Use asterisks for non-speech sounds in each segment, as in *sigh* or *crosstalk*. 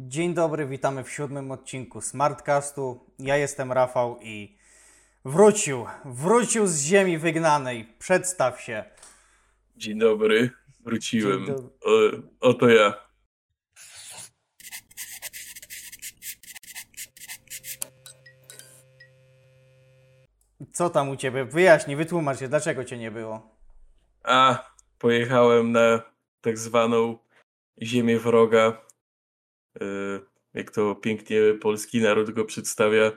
Dzień dobry, witamy w siódmym odcinku Smartcastu. Ja jestem Rafał i wrócił, wrócił z ziemi wygnanej. Przedstaw się. Dzień dobry, wróciłem. Dzień dobry. O, oto ja. Co tam u ciebie? Wyjaśnij, wytłumacz się, dlaczego cię nie było. A, pojechałem na tak zwaną ziemię wroga. Y, Jak to pięknie polski naród go przedstawia.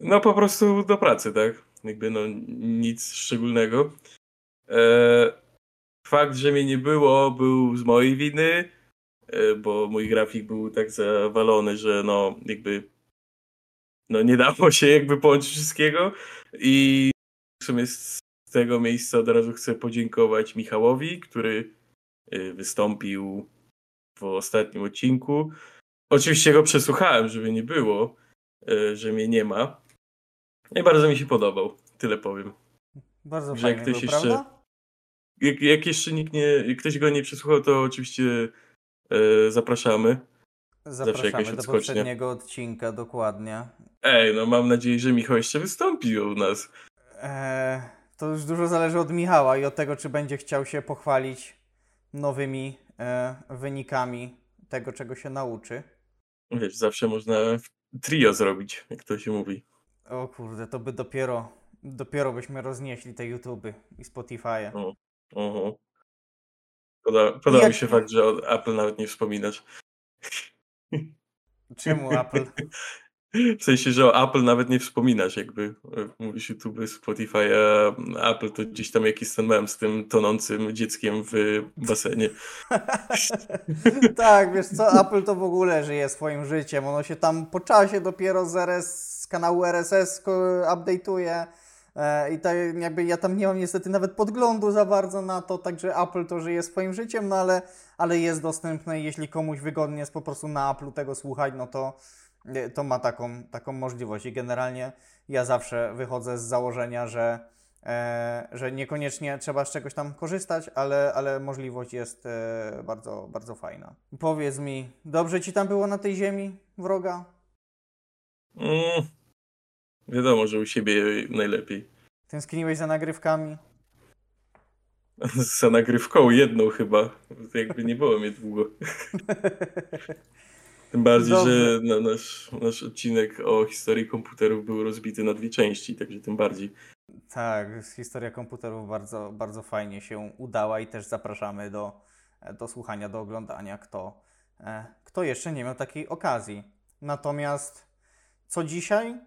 No po prostu do pracy, tak? Jakby no nic szczególnego. E, Fakt, że mnie nie było, był z mojej winy, e, bo mój grafik był tak zawalony, że no jakby no nie dało się jakby połączyć wszystkiego i w sumie z tego miejsca od razu chcę podziękować Michałowi, który y, wystąpił w ostatnim odcinku. Oczywiście go przesłuchałem, żeby nie było, y, że mnie nie ma. I bardzo mi się podobał, tyle powiem. Bardzo Że jak fajnie ktoś był, jeszcze- prawda? Jak, jak jeszcze nikt nie, ktoś go nie przesłuchał, to oczywiście y, zapraszamy. Zapraszamy do poprzedniego odcinka, dokładnie. Ej, no mam nadzieję, że Michał jeszcze wystąpi u nas. Eee, to już dużo zależy od Michała i od tego, czy będzie chciał się pochwalić nowymi e, wynikami tego, czego się nauczy. Wiesz, zawsze można trio zrobić, jak to się mówi. O kurde, to by dopiero, dopiero byśmy roznieśli te YouTuby i Spotify'e. O, oho. Poda, podoba Jak- mi się fakt, że o Apple nawet nie wspominasz. Czemu Apple? *laughs* W sensie, że o Apple nawet nie wspominasz, jakby e, mówisz YouTube, Spotify, a Apple to gdzieś tam jakiś ten mem z tym tonącym dzieckiem w basenie. *laughs* tak, wiesz co, Apple to w ogóle żyje swoim życiem. Ono się tam po czasie dopiero z, RS, z kanału RSS update'uje. E, I tak jakby ja tam nie mam niestety nawet podglądu za bardzo na to, także Apple to żyje swoim życiem, no ale, ale jest dostępne i jeśli komuś wygodnie jest po prostu na Apple'u tego słuchać, no to, to ma taką, taką możliwość. I generalnie ja zawsze wychodzę z założenia, że, e, że niekoniecznie trzeba z czegoś tam korzystać, ale, ale możliwość jest e, bardzo, bardzo fajna. Powiedz mi, dobrze ci tam było na tej ziemi wroga? Mm, wiadomo, że u siebie najlepiej. Tęskniłeś za nagrywkami? *laughs* Za nagrywką jedną chyba. Jakby nie było mnie długo. *laughs* Tym bardziej, Dobrze. że na nasz, nasz odcinek o historii komputerów był rozbity na dwie części, także tym bardziej. Tak, historia komputerów bardzo, bardzo fajnie się udała i też zapraszamy do, do słuchania, do oglądania, kto, e, kto jeszcze nie miał takiej okazji. Natomiast co dzisiaj?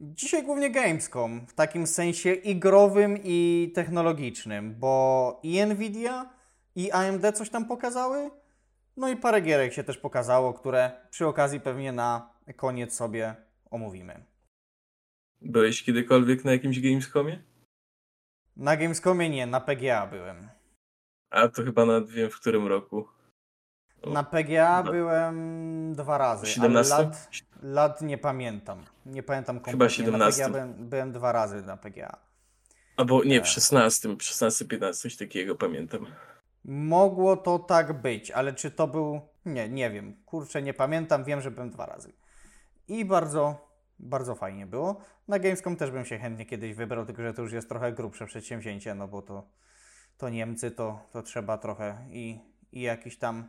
Dzisiaj głównie Gamescom, w takim sensie i growym, i technologicznym, bo i Nvidia, i AMD coś tam pokazały, no i parę gierek się też pokazało, które przy okazji pewnie na koniec sobie omówimy. Byłeś kiedykolwiek na jakimś Gamescomie? Na Gamescomie nie, na PGA byłem. A to chyba nawet wiem w którym roku. O, Na PGA no. byłem dwa razy, 17? ale lat, lat nie pamiętam. Nie pamiętam kompletnie. Na 17. PGA byłem, byłem dwa razy na PGA. Albo nie, w E. 16, 16, 15, coś takiego pamiętam. Mogło to tak być, ale czy to był... Nie, nie wiem. Kurczę, nie pamiętam. Wiem, że byłem dwa razy. I bardzo, bardzo fajnie było. Na Gamescom też bym się chętnie kiedyś wybrał, tylko że to już jest trochę grubsze przedsięwzięcie, no bo to, to Niemcy, to, to trzeba trochę i, i jakiś tam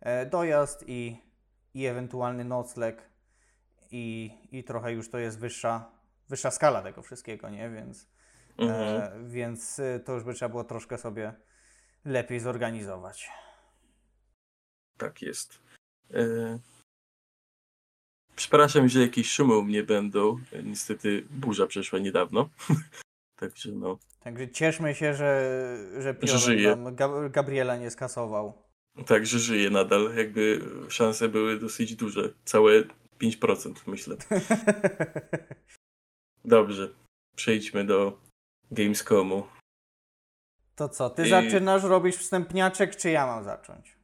e, dojazd i, i ewentualny nocleg i, i trochę już to jest wyższa, wyższa skala tego wszystkiego, nie? Więc, Mhm. e, więc to już by trzeba było troszkę sobie lepiej zorganizować. Tak jest. E... Przepraszam, że jakieś szumy u mnie będą. E, Niestety burza przeszła niedawno. *laughs* Także no. Także cieszmy się, że, że Piorun żyje. Gab- Gabriela nie skasował. Także żyję nadal. Jakby szanse były dosyć duże. Całe 5% myślę. *laughs* Dobrze. Przejdźmy do Gamescomu. To co, ty I- zaczynasz, robisz wstępniaczek, czy ja mam zacząć?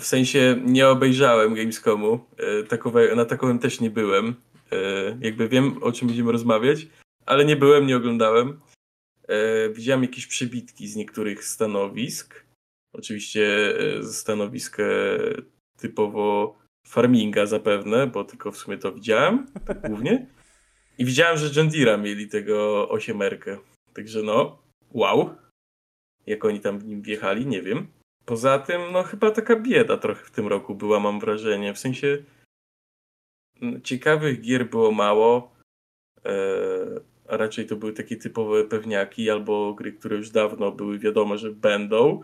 W sensie nie obejrzałem Gamescomu. E, Takowe, na takowym też nie byłem. E, Jakby wiem, o czym będziemy rozmawiać, ale nie byłem, nie oglądałem. Widziałem jakieś przebitki z niektórych stanowisk. Oczywiście e, stanowiska typowo farminga zapewne, bo tylko w sumie to widziałem tak *laughs* głównie. I widziałem, że Deere mieli tego osiemerkę. Także no, wow. Jak oni tam w nim wjechali, nie wiem. Poza tym, no chyba taka bieda trochę w tym roku była, mam wrażenie. W sensie ciekawych gier było mało. Eee, a raczej to były takie typowe pewniaki albo gry, które już dawno były wiadome, że będą.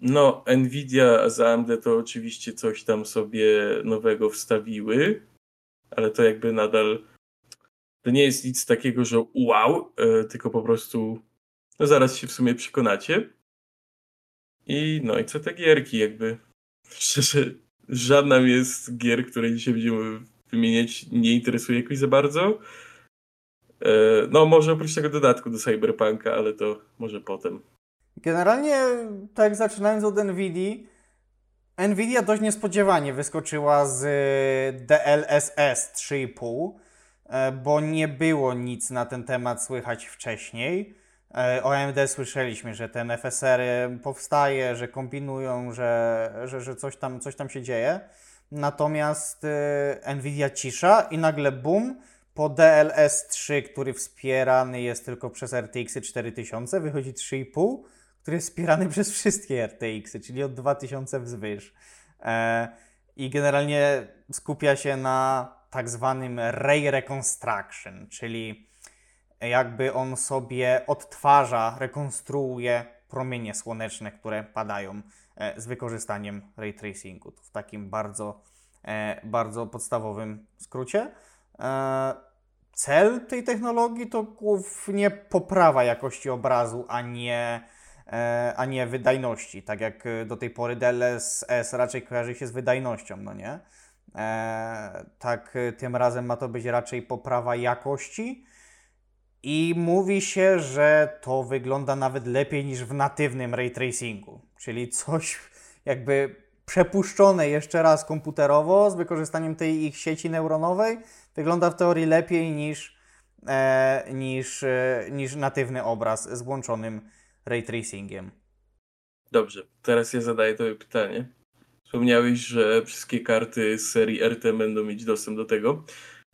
No, Nvidia z AMD to oczywiście coś tam sobie nowego wstawiły, ale to jakby nadal to nie jest nic takiego, że wow, e, tylko po prostu no zaraz się w sumie przekonacie. I no i co te gierki jakby *laughs* szczerze żadna z gier, które dzisiaj będziemy wymieniać nie interesuje jakoś za bardzo. E, no może oprócz tego dodatku do Cyberpunka, ale to może potem. Generalnie, tak zaczynając od NVIDIA, Nvidia dość niespodziewanie wyskoczyła z DLSS 3,5, e, bo nie było nic na ten temat słychać wcześniej. E, o AMD słyszeliśmy, że ten FSR powstaje, że kombinują, że, że, że coś, tam, coś tam się dzieje. Natomiast e, Nvidia cisza i nagle boom, po DLS 3, który wspierany jest tylko przez RTX 4000, wychodzi 3,5 który jest wspierany przez wszystkie RTX, y, czyli od 2000 wzwyż. E, I generalnie skupia się na tak zwanym Ray Reconstruction, czyli jakby on sobie odtwarza, rekonstruuje promienie słoneczne, które padają e, z wykorzystaniem ray tracingu. W takim bardzo, e, bardzo podstawowym skrócie. E, cel tej technologii to głównie poprawa jakości obrazu, a nie a nie wydajności, tak jak do tej pory DLSS raczej kojarzy się z wydajnością, no nie? Tak tym razem ma to być raczej poprawa jakości i mówi się, że to wygląda nawet lepiej niż w natywnym ray tracingu, czyli coś jakby przepuszczone jeszcze raz komputerowo z wykorzystaniem tej ich sieci neuronowej wygląda w teorii lepiej niż, e, niż, e, niż natywny obraz z włączonym ray tracingiem. Dobrze, teraz ja zadaję Tobie pytanie. Wspomniałeś, że wszystkie karty z serii RT będą mieć dostęp do tego.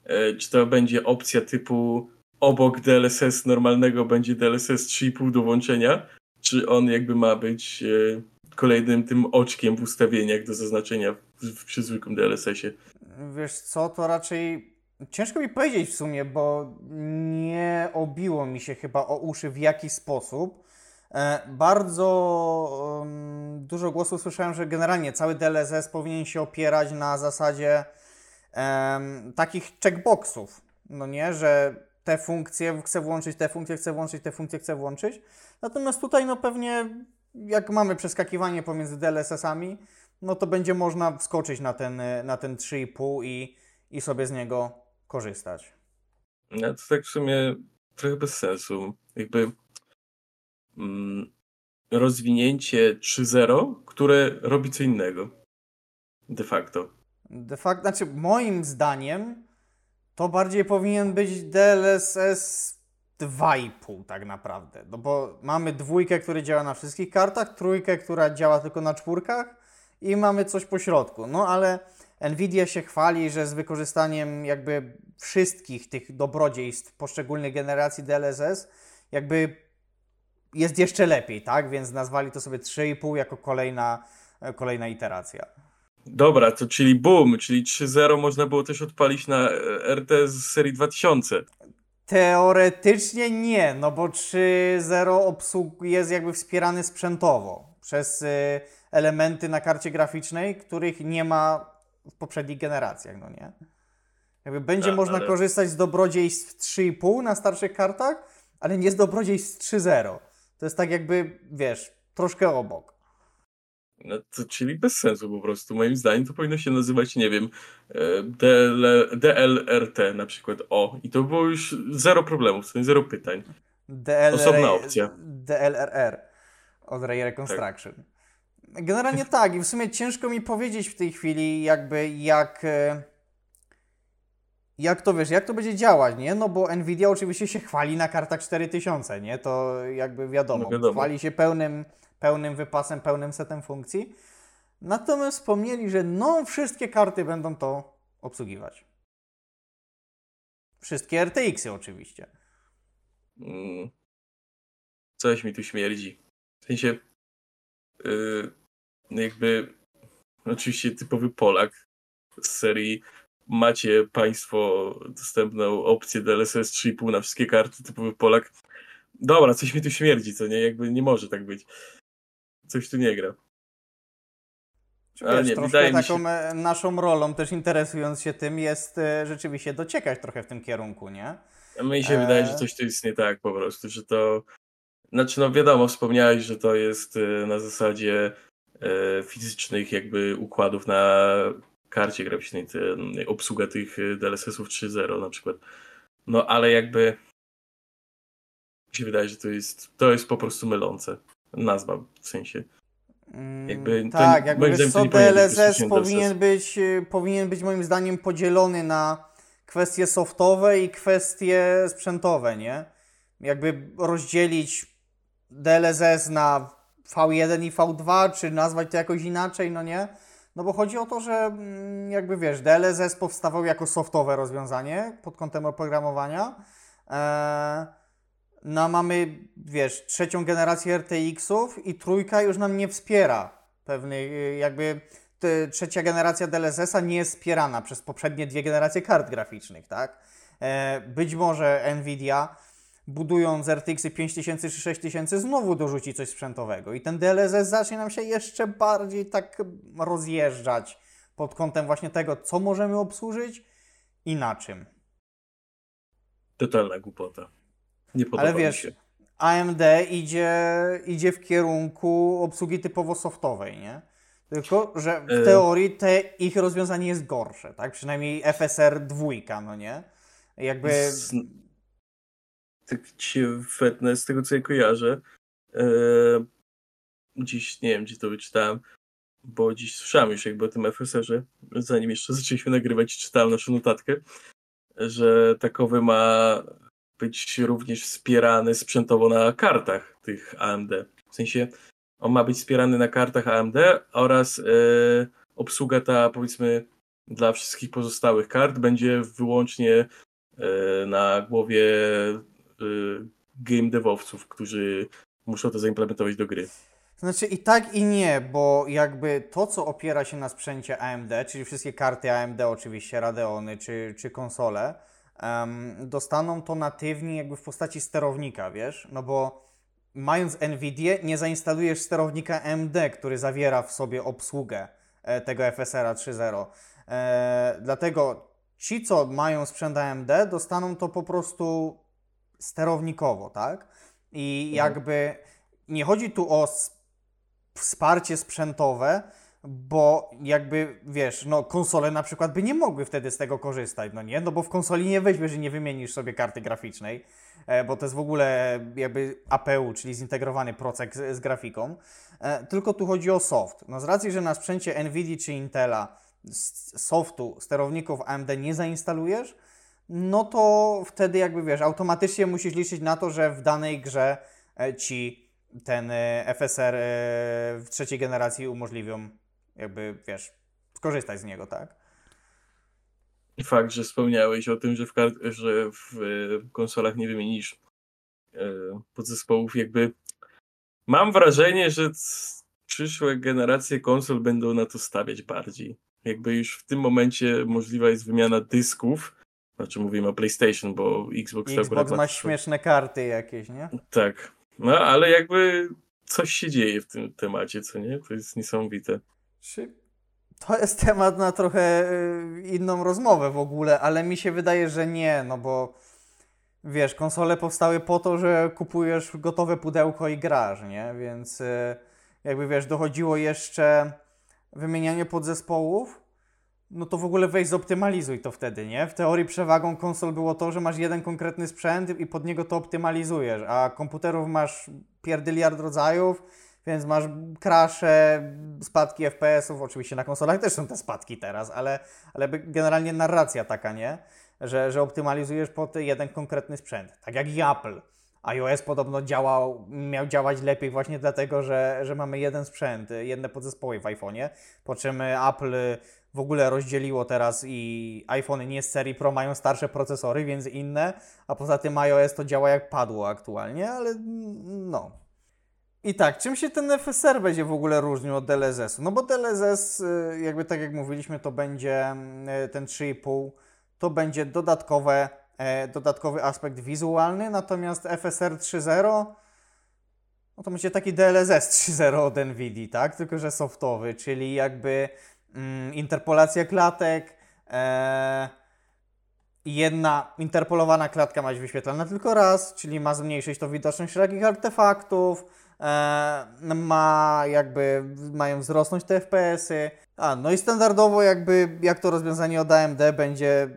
E, czy to będzie opcja typu obok DLSS normalnego będzie DLSS 3,5 do włączenia? Czy on jakby ma być e, kolejnym tym oczkiem w ustawieniach do zaznaczenia w, przy zwykłym DLSS-ie? Wiesz co, to raczej ciężko mi powiedzieć w sumie, bo nie obiło mi się chyba o uszy w jaki sposób. E, bardzo dużo głosów słyszałem, że generalnie cały DLSS powinien się opierać na zasadzie takich checkboxów, no nie, że te funkcje chcę włączyć, te funkcje chcę włączyć, te funkcje chcę włączyć. Natomiast tutaj no pewnie jak mamy przeskakiwanie pomiędzy DLSS-ami, no to będzie można wskoczyć na ten, na ten 3,5 i, i sobie z niego korzystać. No to tak w sumie trochę bez sensu. Jakby Mm, rozwinięcie 3.0, które robi co innego. De facto. De facto, znaczy moim zdaniem to bardziej powinien być DLSS 2,5 tak naprawdę. No bo mamy dwójkę, który działa na wszystkich kartach, trójkę, która działa tylko na czwórkach i mamy coś po środku. No ale Nvidia się chwali, że z wykorzystaniem jakby wszystkich tych dobrodziejstw poszczególnych generacji DLSS jakby jest jeszcze lepiej, tak? Więc nazwali to sobie 3,5 jako kolejna, kolejna iteracja. Dobra, to czyli boom, czyli 3.0 można było też odpalić na e, RT z serii 2000. Teoretycznie nie, no bo 3.0 obsług jest jakby wspierany sprzętowo przez e, elementy na karcie graficznej, których nie ma w poprzednich generacjach, no nie? Jakby będzie tak, można ale... korzystać z dobrodziejstw 3.5 na starszych kartach, ale nie z dobrodziejstw 3.0. To jest tak jakby, wiesz, troszkę obok. No to, czyli bez sensu po prostu. Moim zdaniem to powinno się nazywać, nie wiem, e, DL, DLRT na przykład. O, i to było już zero problemów, to zero pytań. DLR, Osobna opcja. DLRR od Ray Reconstruction. Tak. Generalnie *laughs* tak, i w sumie ciężko mi powiedzieć w tej chwili, jakby jak e, jak to wiesz, jak to będzie działać, nie? No bo Nvidia oczywiście się chwali na kartach 4000, nie? To jakby wiadomo, no wiadomo. chwali się pełnym, pełnym wypasem, pełnym setem funkcji. Natomiast wspomnieli, że no wszystkie karty będą to obsługiwać. Wszystkie RTX-y oczywiście. Mm. Coś mi tu śmierdzi. W sensie, yy, jakby, oczywiście typowy Polak z serii macie Państwo dostępną opcję DLSS 3,5 na wszystkie karty, typowy Polak. Dobra, coś mi tu śmierdzi, co nie? Jakby nie może tak być. Coś tu nie gra. Wiesz, nie, troszkę taką się... E, naszą rolą, też interesując się tym, jest e, rzeczywiście dociekać trochę w tym kierunku, nie? Mi się e... wydaje, że coś tu jest nie tak po prostu, że to... Znaczy, no wiadomo, wspomniałeś, że to jest e, na zasadzie fizycznych jakby układów na karcie graficznej, te, obsługa tych DLSS-ów 3.0 na przykład. No ale jakby mi się wydaje, że to jest, to jest po prostu mylące. Nazwa w sensie. Jakby tak, jakby wiesz co, DLSS powinien być, y, powinien być moim zdaniem podzielony na kwestie softowe i kwestie sprzętowe, nie? Jakby rozdzielić DLSS na V1 i V2, czy nazwać to jakoś inaczej, no nie? No bo chodzi o to, że mm, jakby wiesz, DLSS powstawał jako softowe rozwiązanie pod kątem oprogramowania. Eee, no mamy, wiesz, trzecią generację RTX-ów i trójka już nam nie wspiera pewnej, y, jakby trzecia generacja DLSS-a nie jest wspierana przez poprzednie dwie generacje kart graficznych, tak? E, być może Nvidia budując RTX-y 5000 czy 6000 znowu dorzuci coś sprzętowego i ten DLSS zacznie nam się jeszcze bardziej tak rozjeżdżać pod kątem właśnie tego, co możemy obsłużyć i na czym. Totalna głupota. Nie podoba Ale wiesz, się. AMD idzie, idzie w kierunku obsługi typowo softowej, nie? Tylko, że w e. teorii te ich rozwiązanie jest gorsze, tak? Przynajmniej FSR 2, no nie? Jakby... Z... Tak ci wetnę z tego, co ja kojarzę. E... Dziś, nie wiem, gdzie to wyczytałem, bo dziś słyszałem już jakby o tym FSR-ze, zanim jeszcze zaczęliśmy nagrywać, czytałem naszą notatkę, że takowy ma być również wspierany sprzętowo na kartach tych AMD. W sensie on ma być wspierany na kartach AMD oraz yy, obsługa ta powiedzmy dla wszystkich pozostałych kart będzie wyłącznie yy, na głowie yy, game devowców, którzy muszą to zaimplementować do gry. Znaczy i tak i nie, bo jakby to, co opiera się na sprzęcie AMD, czyli wszystkie karty AMD oczywiście, Radeony czy, czy konsole, dostaną to natywnie jakby w postaci sterownika, wiesz? No bo mając NVIDIA nie zainstalujesz sterownika AMD, który zawiera w sobie obsługę e, tego FSR 3.0. E, dlatego ci, co mają sprzęt AMD, dostaną to po prostu sterownikowo, tak? I mhm. jakby nie chodzi tu o wsparcie sprzętowe, bo jakby, wiesz, no konsole na przykład by nie mogły wtedy z tego korzystać, no nie? No bo w konsoli nie weźmiesz i nie wymienisz sobie karty graficznej, e, bo to jest w ogóle jakby APU, czyli zintegrowany procek z, z grafiką, e, tylko tu chodzi o soft. No z racji, że na sprzęcie NVIDIA czy Intela softu, sterowników AMD nie zainstalujesz, no to wtedy jakby, wiesz, automatycznie musisz liczyć na to, że w danej grze e, ci ten FSR w trzeciej generacji umożliwią jakby, wiesz, skorzystać z niego, tak? Fakt, że wspomniałeś o tym, że w, że w konsolach nie wymienisz e, podzespołów, jakby mam wrażenie, że przyszłe generacje konsol będą na to stawiać bardziej. Jakby już w tym momencie możliwa jest wymiana dysków, znaczy mówimy o PlayStation, bo Xbox... Xbox ma śmieszne karty jakieś, nie? Tak. No, ale jakby coś się dzieje w tym temacie, co nie? To jest niesamowite. To jest *laughs* temat na trochę y, inną rozmowę w ogóle, ale mi się wydaje, że nie, no bo wiesz, konsole powstały po to, że kupujesz gotowe pudełko i grasz, nie? Więc y, jakby wiesz, dochodziło jeszcze wymienianie podzespołów, no to w ogóle weź zoptymalizuj to wtedy, nie? W teorii przewagą konsol było to, że masz jeden konkretny sprzęt i pod niego to optymalizujesz, a komputerów masz pierdyliard rodzajów, więc masz crashe, spadki FPS-ów, oczywiście na konsolach też są te spadki teraz, ale, ale generalnie narracja taka, nie? Że, że optymalizujesz pod jeden konkretny sprzęt, tak jak i Apple. iOS podobno działał, miał działać lepiej właśnie dlatego, że, że mamy jeden sprzęt, jedne podzespoły w iPhone'ie, po czym Apple w ogóle rozdzieliło teraz i iPhony nie z serii Pro mają starsze procesory, więc inne, a poza tym iOS to działa jak padło aktualnie, ale no. I tak, czym się ten FSR będzie w ogóle różnił od DLSS-u? No bo DLSS, y, jakby tak jak mówiliśmy, to będzie y, ten 3,5, to będzie dodatkowe, e, dodatkowy aspekt wizualny, natomiast FSR 3.0 no to będzie taki DLSS 3.0 od NVIDII, tak? Tylko, że softowy, czyli jakby mm, interpolacja klatek, e, jedna interpolowana klatka ma być wyświetlana tylko raz, czyli ma zmniejszyć to widoczność wszelkich artefaktów, ma jakby, mają wzrosnąć te FPS-y. A, no i standardowo jakby, jak to rozwiązanie od AMD będzie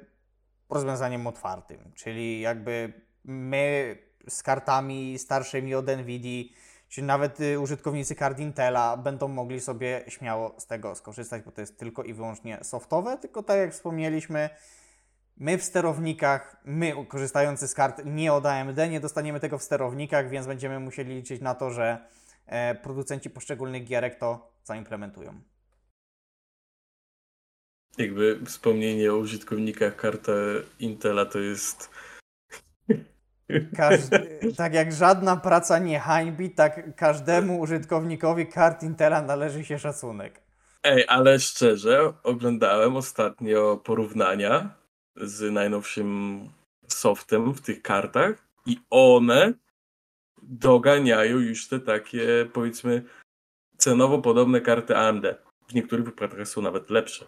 rozwiązaniem otwartym, czyli jakby my z kartami starszymi od NVIDII Czyli nawet y, użytkownicy kart Intela będą mogli sobie śmiało z tego skorzystać, bo to jest tylko i wyłącznie softowe, tylko tak jak wspomnieliśmy, my w sterownikach, my korzystający z kart nie od AMD, nie dostaniemy tego w sterownikach, więc będziemy musieli liczyć na to, że e, producenci poszczególnych gierek to zaimplementują. Jakby wspomnienie o użytkownikach karty Intela to jest każdy, tak jak żadna praca nie hańbi, tak każdemu użytkownikowi kart Intela należy się szacunek. Ej, ale szczerze, oglądałem ostatnio porównania z najnowszym softem w tych kartach i one doganiają już te takie, powiedzmy, cenowo podobne karty AMD. W niektórych wypadkach są nawet lepsze.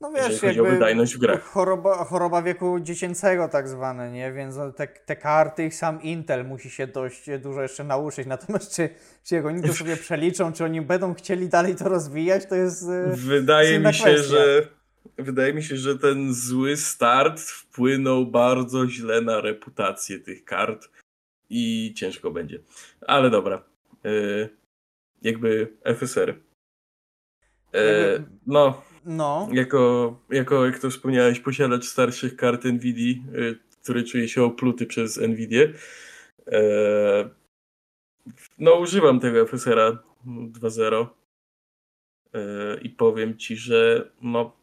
No wiesz, chodzi o wydajność w grach. Choroba, choroba wieku dziecięcego tak zwane, nie? Więc no, te, te karty, sam Intel musi się dość dużo jeszcze nauczyć. Natomiast czy, czy jak oni to sobie *laughs* przeliczą, czy oni będą chcieli dalej to rozwijać, to jest e, Wydaje mi się, kwestia. że wydaje mi się, że ten zły start wpłynął bardzo źle na reputację tych kart i ciężko będzie. Ale dobra. Yy, jakby FSR. Yy, no, no. Jako, jako, jak to wspomniałeś, posiadacz starszych kart NVIDII, y, który czuje się opluty przez NVIDIę. E, no, używam tego FSR 2.0 e, i powiem ci, że no,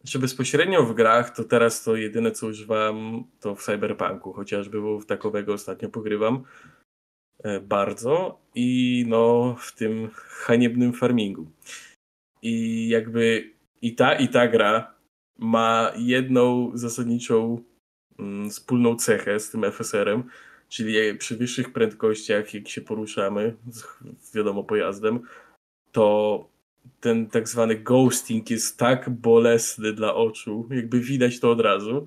znaczy bezpośrednio w grach, to teraz to jedyne co używam to w Cyberpunku, chociażby, bo w takowego ostatnio pogrywam e, bardzo i no w tym haniebnym farmingu. I jakby i ta, i ta gra ma jedną zasadniczą mm, wspólną cechę z tym FSR-em, czyli przy wyższych prędkościach, jak się poruszamy, z, wiadomo, pojazdem, to ten tak zwany ghosting jest tak bolesny dla oczu, jakby widać to od razu.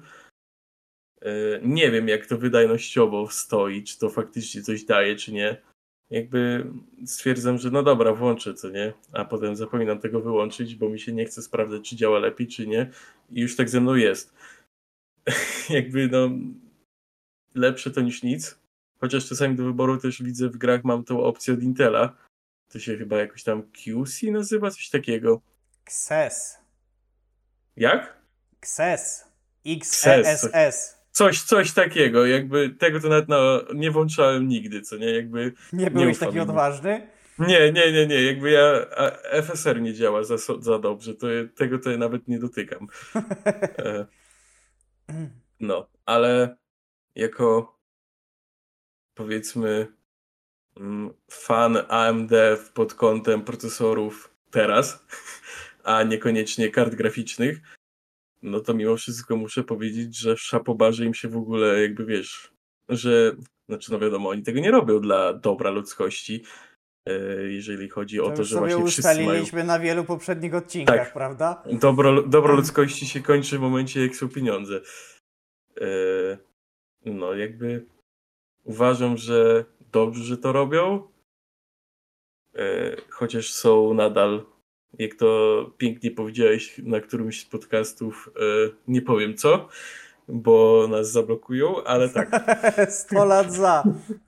E, nie wiem, jak to wydajnościowo stoi, czy to faktycznie coś daje, czy nie jakby stwierdzam, że no dobra, włączę, co nie? A potem zapominam tego wyłączyć, bo mi się nie chce sprawdzać, czy działa lepiej, czy nie. I już tak ze mną jest. *laughs* jakby no lepsze to niż nic. Chociaż czasami do wyboru też widzę w grach mam tą opcję od Intela. To się chyba jakoś tam QC nazywa, coś takiego. XS. Jak? XS. XSS. Coś, coś takiego, jakby tego to nawet no, nie włączałem nigdy, co nie, jakby... Nie byłeś taki odważny? Nie, nie, nie, nie, jakby ja, FSR nie działa za, za dobrze, to tego to ja nawet nie dotykam. *laughs* E, no, ale jako powiedzmy fan AMD pod kątem procesorów teraz, *laughs* a niekoniecznie kart graficznych, no to mimo wszystko muszę powiedzieć, że szapobarze im się w ogóle jakby wiesz, że znaczy no wiadomo, oni tego nie robią dla dobra ludzkości, e, jeżeli chodzi to o to, że właśnie wszyscy mają... na wielu poprzednich odcinkach, tak. prawda? Dobro, dobro ludzkości się kończy w momencie, jak są pieniądze. E, no jakby uważam, że dobrze, że to robią, e, chociaż są nadal jak to pięknie powiedziałeś na którymś z podcastów, e, nie powiem co, bo nas zablokują, ale tak. 100 lat za.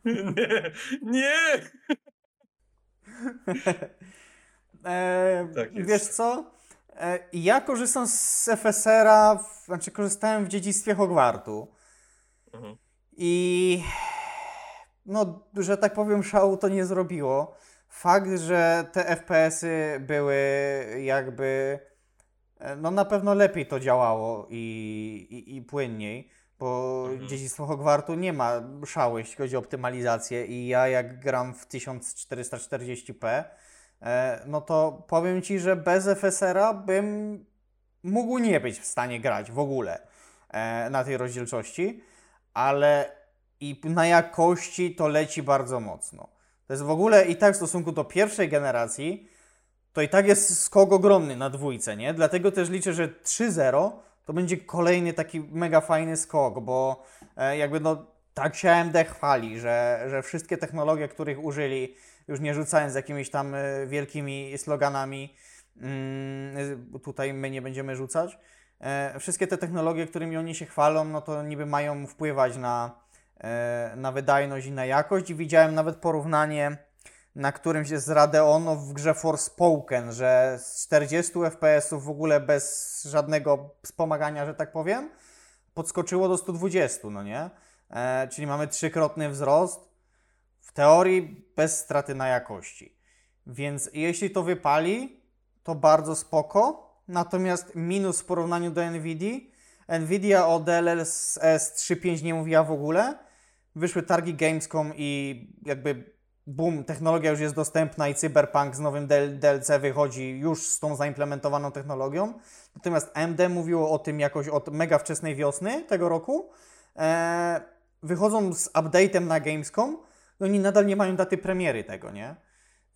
nie, nie! *laughs* e, tak wiesz co? E, ja korzystam z FSR-a, znaczy korzystałem w dziedzictwie Hogwartu. Mhm. I no, że tak powiem, szału to nie zrobiło. Fakt, że te FPS-y były jakby. No na pewno lepiej to działało i, i, i płynniej, bo mhm. Dziedzictwo Hogwartu nie ma szału, jeśli chodzi o optymalizację i ja jak gram w 1440p, e, no to powiem Ci, że bez FSR-a bym mógł nie być w stanie grać w ogóle e, na tej rozdzielczości, ale i na jakości to leci bardzo mocno. To jest w ogóle i tak w stosunku do pierwszej generacji, to i tak jest skok ogromny na dwójce, nie? Dlatego też liczę, że 3.0 to będzie kolejny taki mega fajny skok, bo e, jakby no tak się AMD chwali, że, że wszystkie technologie, których użyli, już nie rzucając jakimiś tam e, wielkimi sloganami, mm, tutaj my nie będziemy rzucać, e, wszystkie te technologie, którymi oni się chwalą, no to niby mają wpływać na na wydajność i na jakość. I widziałem nawet porównanie na którymś z Radeonu w grze Forspoken, że z 40 fps w ogóle bez żadnego wspomagania, że tak powiem, podskoczyło do 120, no nie? E, czyli mamy trzykrotny wzrost, w teorii bez straty na jakości. Więc jeśli to wypali, to bardzo spoko. Natomiast minus w porównaniu do Nvidia, Nvidia o DLSS 3.5 nie mówiła w ogóle, wyszły targi Gamescom i jakby boom, technologia już jest dostępna i Cyberpunk z nowym DLC wychodzi już z tą zaimplementowaną technologią. Natomiast AMD mówiło o tym jakoś od mega wczesnej wiosny tego roku. Eee, wychodzą z update'em na Gamescom, no oni nadal nie mają daty premiery tego, nie?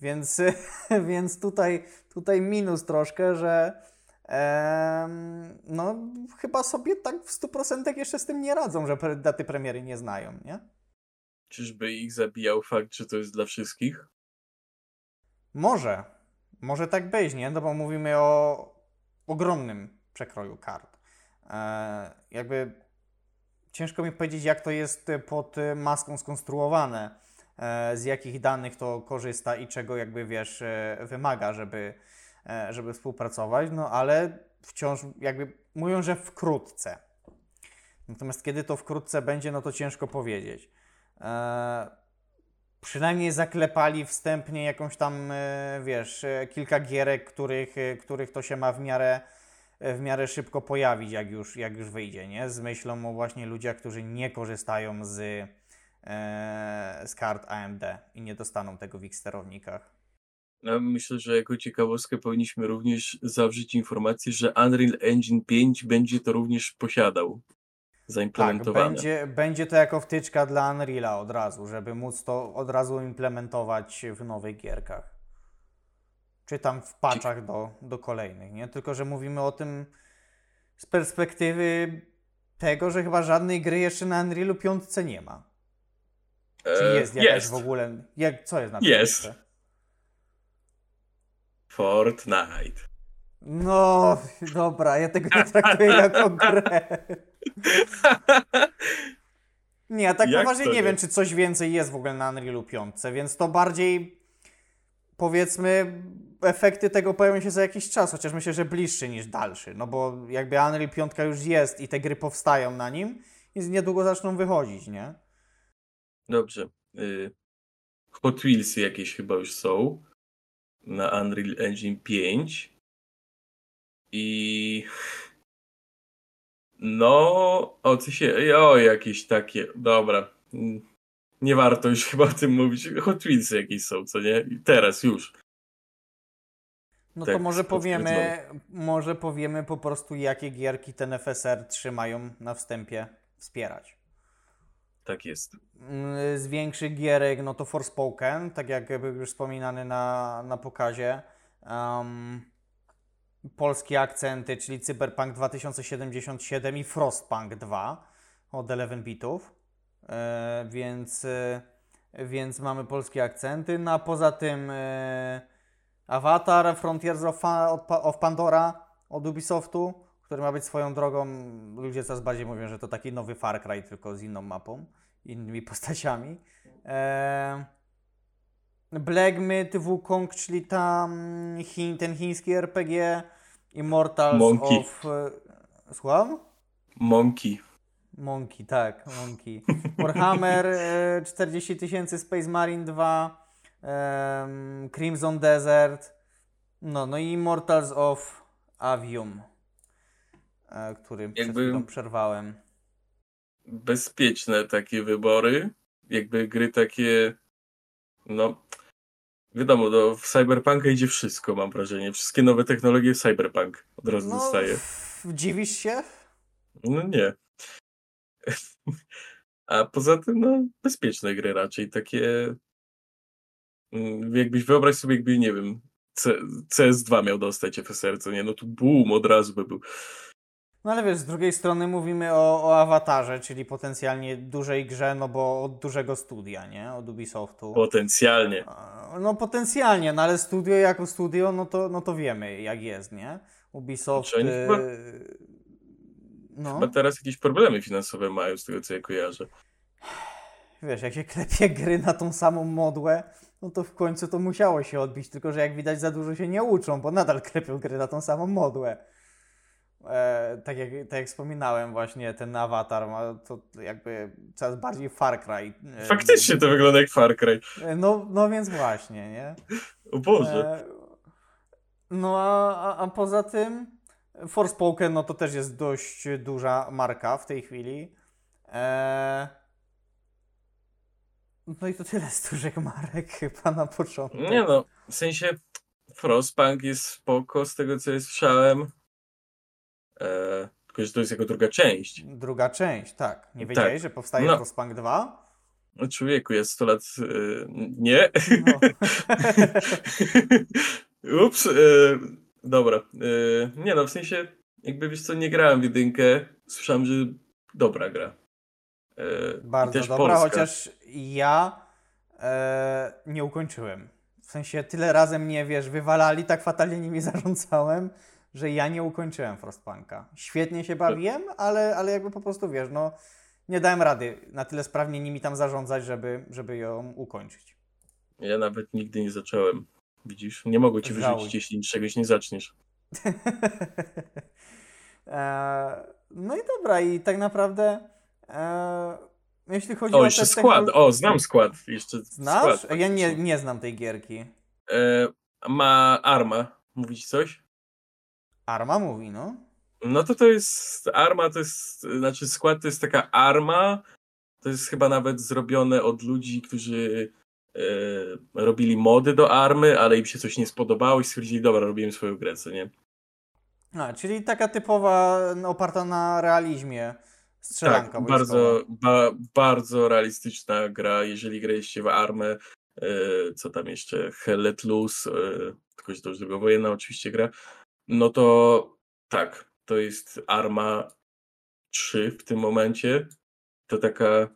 Więc, *laughs* więc tutaj, tutaj minus troszkę, że no chyba sobie tak w 100% jeszcze z tym nie radzą, że daty premiery nie znają, nie? Czyżby ich zabijał fakt, że to jest dla wszystkich? Może. Może tak być, nie? No bo mówimy o ogromnym przekroju kart. Eee, jakby ciężko mi powiedzieć, jak to jest pod maską skonstruowane, eee, z jakich danych to korzysta i czego jakby wiesz, e, wymaga, żeby E, żeby współpracować, no ale wciąż jakby mówią, że wkrótce. Natomiast kiedy to wkrótce będzie, no to ciężko powiedzieć. E, przynajmniej zaklepali wstępnie jakąś tam, e, wiesz, e, kilka gierek, których, e, których to się ma w miarę, w miarę szybko pojawić, jak już, jak już wyjdzie, nie? Z myślą o właśnie ludziach, którzy nie korzystają z, e, z kart AMD i nie dostaną tego w ich sterownikach. Ja myślę, że jako ciekawostkę powinniśmy również zawrzeć informację, że Unreal Engine 5 będzie to również posiadał zaimplementowane. Tak, będzie, będzie to jako wtyczka dla Unreala od razu, żeby móc to od razu implementować w nowych gierkach. Czy tam w patchach do, do kolejnych, nie? Tylko, że mówimy o tym z perspektywy tego, że chyba żadnej gry jeszcze na Unrealu 5 nie ma. Czy e, jest jakaś jest. w ogóle... Jak, co jest na tym Jest. Fortnite. No, dobra, ja tego nie traktuję jako *laughs* grę. Nie, tak Jak poważnie nie, nie wiem, czy coś więcej jest w ogóle na Unrealu 5, więc to bardziej powiedzmy efekty tego pojawią się za jakiś czas, chociaż myślę, że bliższy niż dalszy, no bo jakby Unreal 5 już jest i te gry powstają na nim i niedługo zaczną wychodzić, nie? Dobrze. Y, Hot Wheelsy jakieś chyba już są na Unreal Engine 5 i no, o co się, o jakieś takie, dobra, nie warto już chyba o tym mówić, Hot Wheels jakieś są, co nie? Teraz już. No tak, to może powiemy, może powiemy po prostu, jakie gierki ten FSR trzymają na wstępie wspierać. Tak jest. Mm, z większych gierek, no to Forspoken, tak jak był już wspominany na, na pokazie. Um, polskie akcenty, czyli Cyberpunk 2077 i Frostpunk 2 od 11 bitów. E, więc, e, więc mamy polskie akcenty. No a poza tym e, Avatar, Frontiers of, of Pandora od Ubisoftu, który ma być swoją drogą, ludzie coraz bardziej mówią, że to taki nowy Far Cry, tylko z inną mapą, innymi *laughs* postaciami. Eee, Black Myth, Wukong, czyli tam Chin, ten chiński RPG, Immortals Monkey. of... E, słucham? Monkey. Monkey, tak, Monkey. Warhammer e, 40 tysięcy, Space Marine 2, em, Crimson Desert, no, no i Immortals of Avium, e, który przed Jakby- chwilą przerwałem. Bezpieczne takie wybory. Jakby gry takie. No. Wiadomo, do, w Cyberpunka idzie wszystko, mam wrażenie. Wszystkie nowe technologie Cyberpunk od razu No, dostaje. dziwisz się? No nie. *laughs* A poza tym, no, bezpieczne gry raczej, takie. mm, Jakbyś wyobraź sobie, jakby, nie wiem, C- CS2 miał dostać FSR, co nie? No tu boom, od razu by był. No ale wiesz, z drugiej strony mówimy o, o awatarze, czyli potencjalnie dużej grze, no bo od dużego studia, nie? Od Ubisoftu. Potencjalnie. No potencjalnie, no ale studio jako studio, no to, no to wiemy jak jest, nie? Ubisoft... Znaczy, y, chyba- No, Chyba teraz jakieś problemy finansowe mają, z tego co ja kojarzę. wiesz, jak się klepie gry na tą samą modłę, no to w końcu to musiało się odbić, tylko że jak widać za dużo się nie uczą, bo nadal klepią gry na tą samą modłę. E, tak, jak, tak jak wspominałem właśnie, ten awatar ma to jakby coraz bardziej Far Cry. e, Faktycznie to wygląda jak Far Cry. e, No, no więc właśnie, nie? O Boże. E, No a, a, a poza tym Forspoken no to też jest dość duża marka w tej chwili. No i to tyle z dużych marek *laughs* chyba na początek. Nie no, w sensie Frostpunk jest spoko, z tego co ja słyszałem. E, tylko, że to jest jako druga część. Druga część, tak. Nie wiedziałeś, że powstaje No. Frostpunk 2? No człowieku, jest 100 lat... E, nie. No. *laughs* Ups. E, dobra. E, nie no, w sensie jakby wiesz co, nie grałem w jedynkę. Słyszałem, że dobra gra. Bardzo dobra, polska. chociaż ja nie ukończyłem. W sensie tyle razy mnie, wiesz, wywalali, tak fatalnie nimi zarządzałem, że ja nie ukończyłem Frostpunka. Świetnie się bawiłem, ale, ale jakby po prostu, wiesz, no nie dałem rady na tyle sprawnie nimi tam zarządzać, żeby, żeby ją ukończyć. Ja nawet nigdy nie zacząłem. Widzisz? Nie mogę ci Żałuj. wyrzucić, jeśli czegoś nie zaczniesz. *laughs* e, no i dobra, i tak naprawdę e, jeśli chodzi o O, jeszcze skład. O, znam skład. Jeszcze Znasz? skład. Ja nie, nie znam tej gierki. E, ma Arma. Mówić coś? Arma mówi, no. No to to jest Arma, to jest, znaczy skład to jest taka Arma. To jest chyba nawet zrobione od ludzi, którzy e, robili mody do Army, ale im się coś nie spodobało i stwierdzili, dobra, robimy swoją grę, co nie? A, czyli taka typowa, no, oparta na realizmie strzelanka tak, bardzo, ba, bardzo realistyczna gra, jeżeli graliście w Armę, e, co tam jeszcze, Let Loose, e, tylko że to już drugowojenna oczywiście gra, no to tak, to jest Arma 3 w tym momencie, to taka,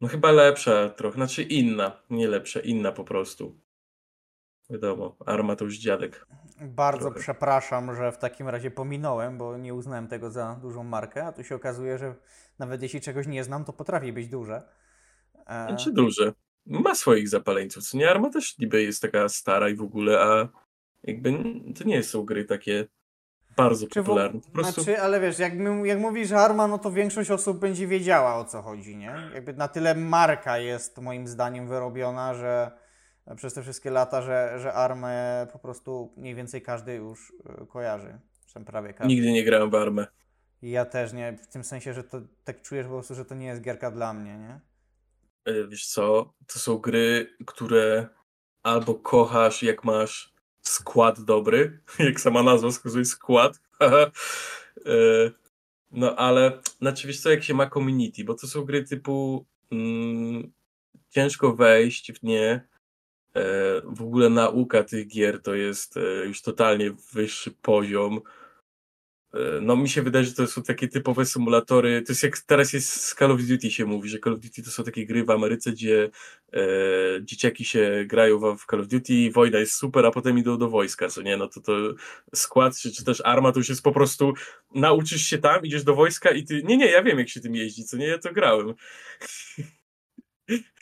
no chyba lepsza trochę, znaczy inna, nie lepsza, inna po prostu. Wiadomo, Arma to już dziadek. Bardzo trochę. przepraszam, że w takim razie pominąłem, bo nie uznałem tego za dużą markę, a tu się okazuje, że nawet jeśli czegoś nie znam, to potrafi być duże. E, Znaczy duże. Ma swoich zapaleńców, co nie? Arma też niby jest taka stara i w ogóle, a jakby to nie są gry takie bardzo czy popularne. Po prostu Znaczy, ale wiesz, jak, jak mówisz Arma, no to większość osób będzie wiedziała o co chodzi, nie? Jakby na tyle marka jest moim zdaniem wyrobiona, że przez te wszystkie lata, że, że Armę po prostu mniej więcej każdy już e, kojarzy. Przynajmniej prawie każdy. nigdy nie grałem w Armę. I Ja też nie, w tym sensie, że to tak czujesz po prostu, że to nie jest gierka dla mnie, nie? E, Wiesz co, to są gry, które albo kochasz, jak masz skład dobry, *laughs* jak sama nazwa wskazuje, skład. *laughs* E, no ale, znaczy wiesz co, jak się ma community, bo to są gry typu mm, ciężko wejść w nie. E, w ogóle nauka tych gier to jest e, już totalnie wyższy poziom. E, No mi się wydaje, że to są takie typowe symulatory. To jest jak teraz jest z Call of Duty się mówi, że Call of Duty to są takie gry w Ameryce, gdzie e, dzieciaki się grają w, Call of Duty, wojna jest super, a potem idą do wojska, co nie? No to to skład, czy, czy też arma to już jest po prostu nauczysz się tam, idziesz do wojska i ty, nie, nie, ja wiem jak się tym jeździ, co nie? Ja to grałem. *laughs*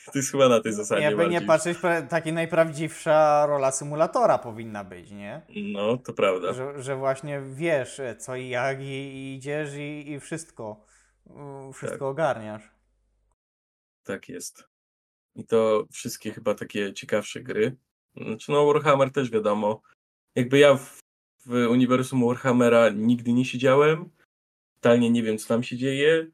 To jest chyba na tej zasadzie Jakby nie bardziej. patrzeć, pra- taki najprawdziwsza rola symulatora powinna być, nie? No, to prawda. Że, że właśnie wiesz co i jak i, i idziesz i, i wszystko. wszystko ogarniasz. Tak jest. I to wszystkie chyba takie ciekawsze gry. Znaczy no Warhammer też wiadomo. Jakby ja w, w uniwersum Warhammera nigdy nie siedziałem. Totalnie nie wiem co tam się dzieje.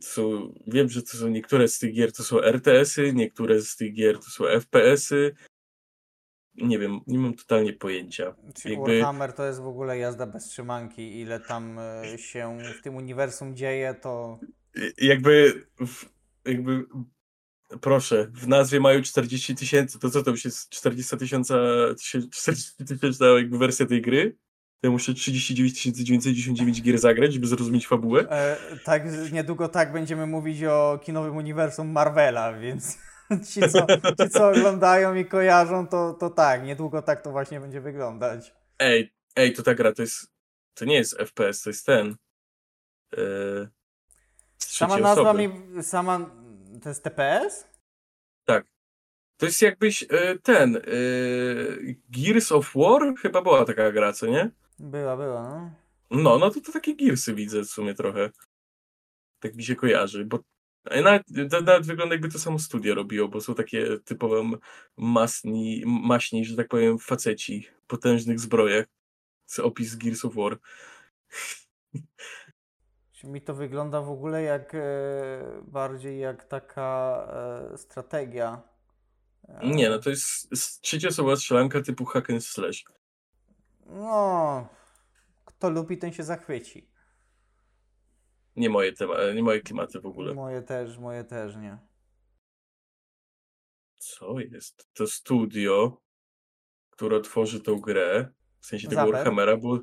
To są, wiem, że to są niektóre z tych gier to są RTS-y, niektóre z tych gier to są FPS-y. Nie wiem, nie mam totalnie pojęcia. Czyli Jakby- Warhammer to jest w ogóle jazda bez trzymanki. Ile tam e, się w tym uniwersum dzieje, to Y, jakby, jakby, proszę, w nazwie mają 40 tysięcy, to co to już jest 40 tysiąca, 40 tysięczna jakby wersja tej gry? Ja muszę 39 999 gier zagrać, żeby zrozumieć fabułę. E, tak, niedługo tak będziemy mówić o kinowym uniwersum Marvela, więc *laughs* ci co, ci, co oglądają i kojarzą, to, to tak, niedługo tak to właśnie będzie wyglądać. Ej, ej, to ta gra to jest, to nie jest FPS, to jest ten. Yy, z Sama nazwa osoby. mi, sama, to jest TPS? To jest jakbyś e, ten, e, Gears of War? Chyba była taka gra, co nie? Była, była, no. No, no to, to takie Gearsy widzę w sumie trochę. Tak mi się kojarzy, bo a nawet, nawet wygląda jakby to samo studio robiło, bo są takie typowe masni, maśni, że tak powiem, faceci potężnych zbrojach. Z opis Gears of War. Mi to wygląda w ogóle jak e, bardziej jak taka e, strategia. E, Nie, no to jest s- trzecioosobowa strzelanka typu hack and slash. No, kto lubi, ten się zachwyci. Nie moje, tema, nie moje klimaty w ogóle. Moje też, moje też nie. Co jest? To studio, które tworzy tą grę, w sensie tego Zaber. Warhammera, było,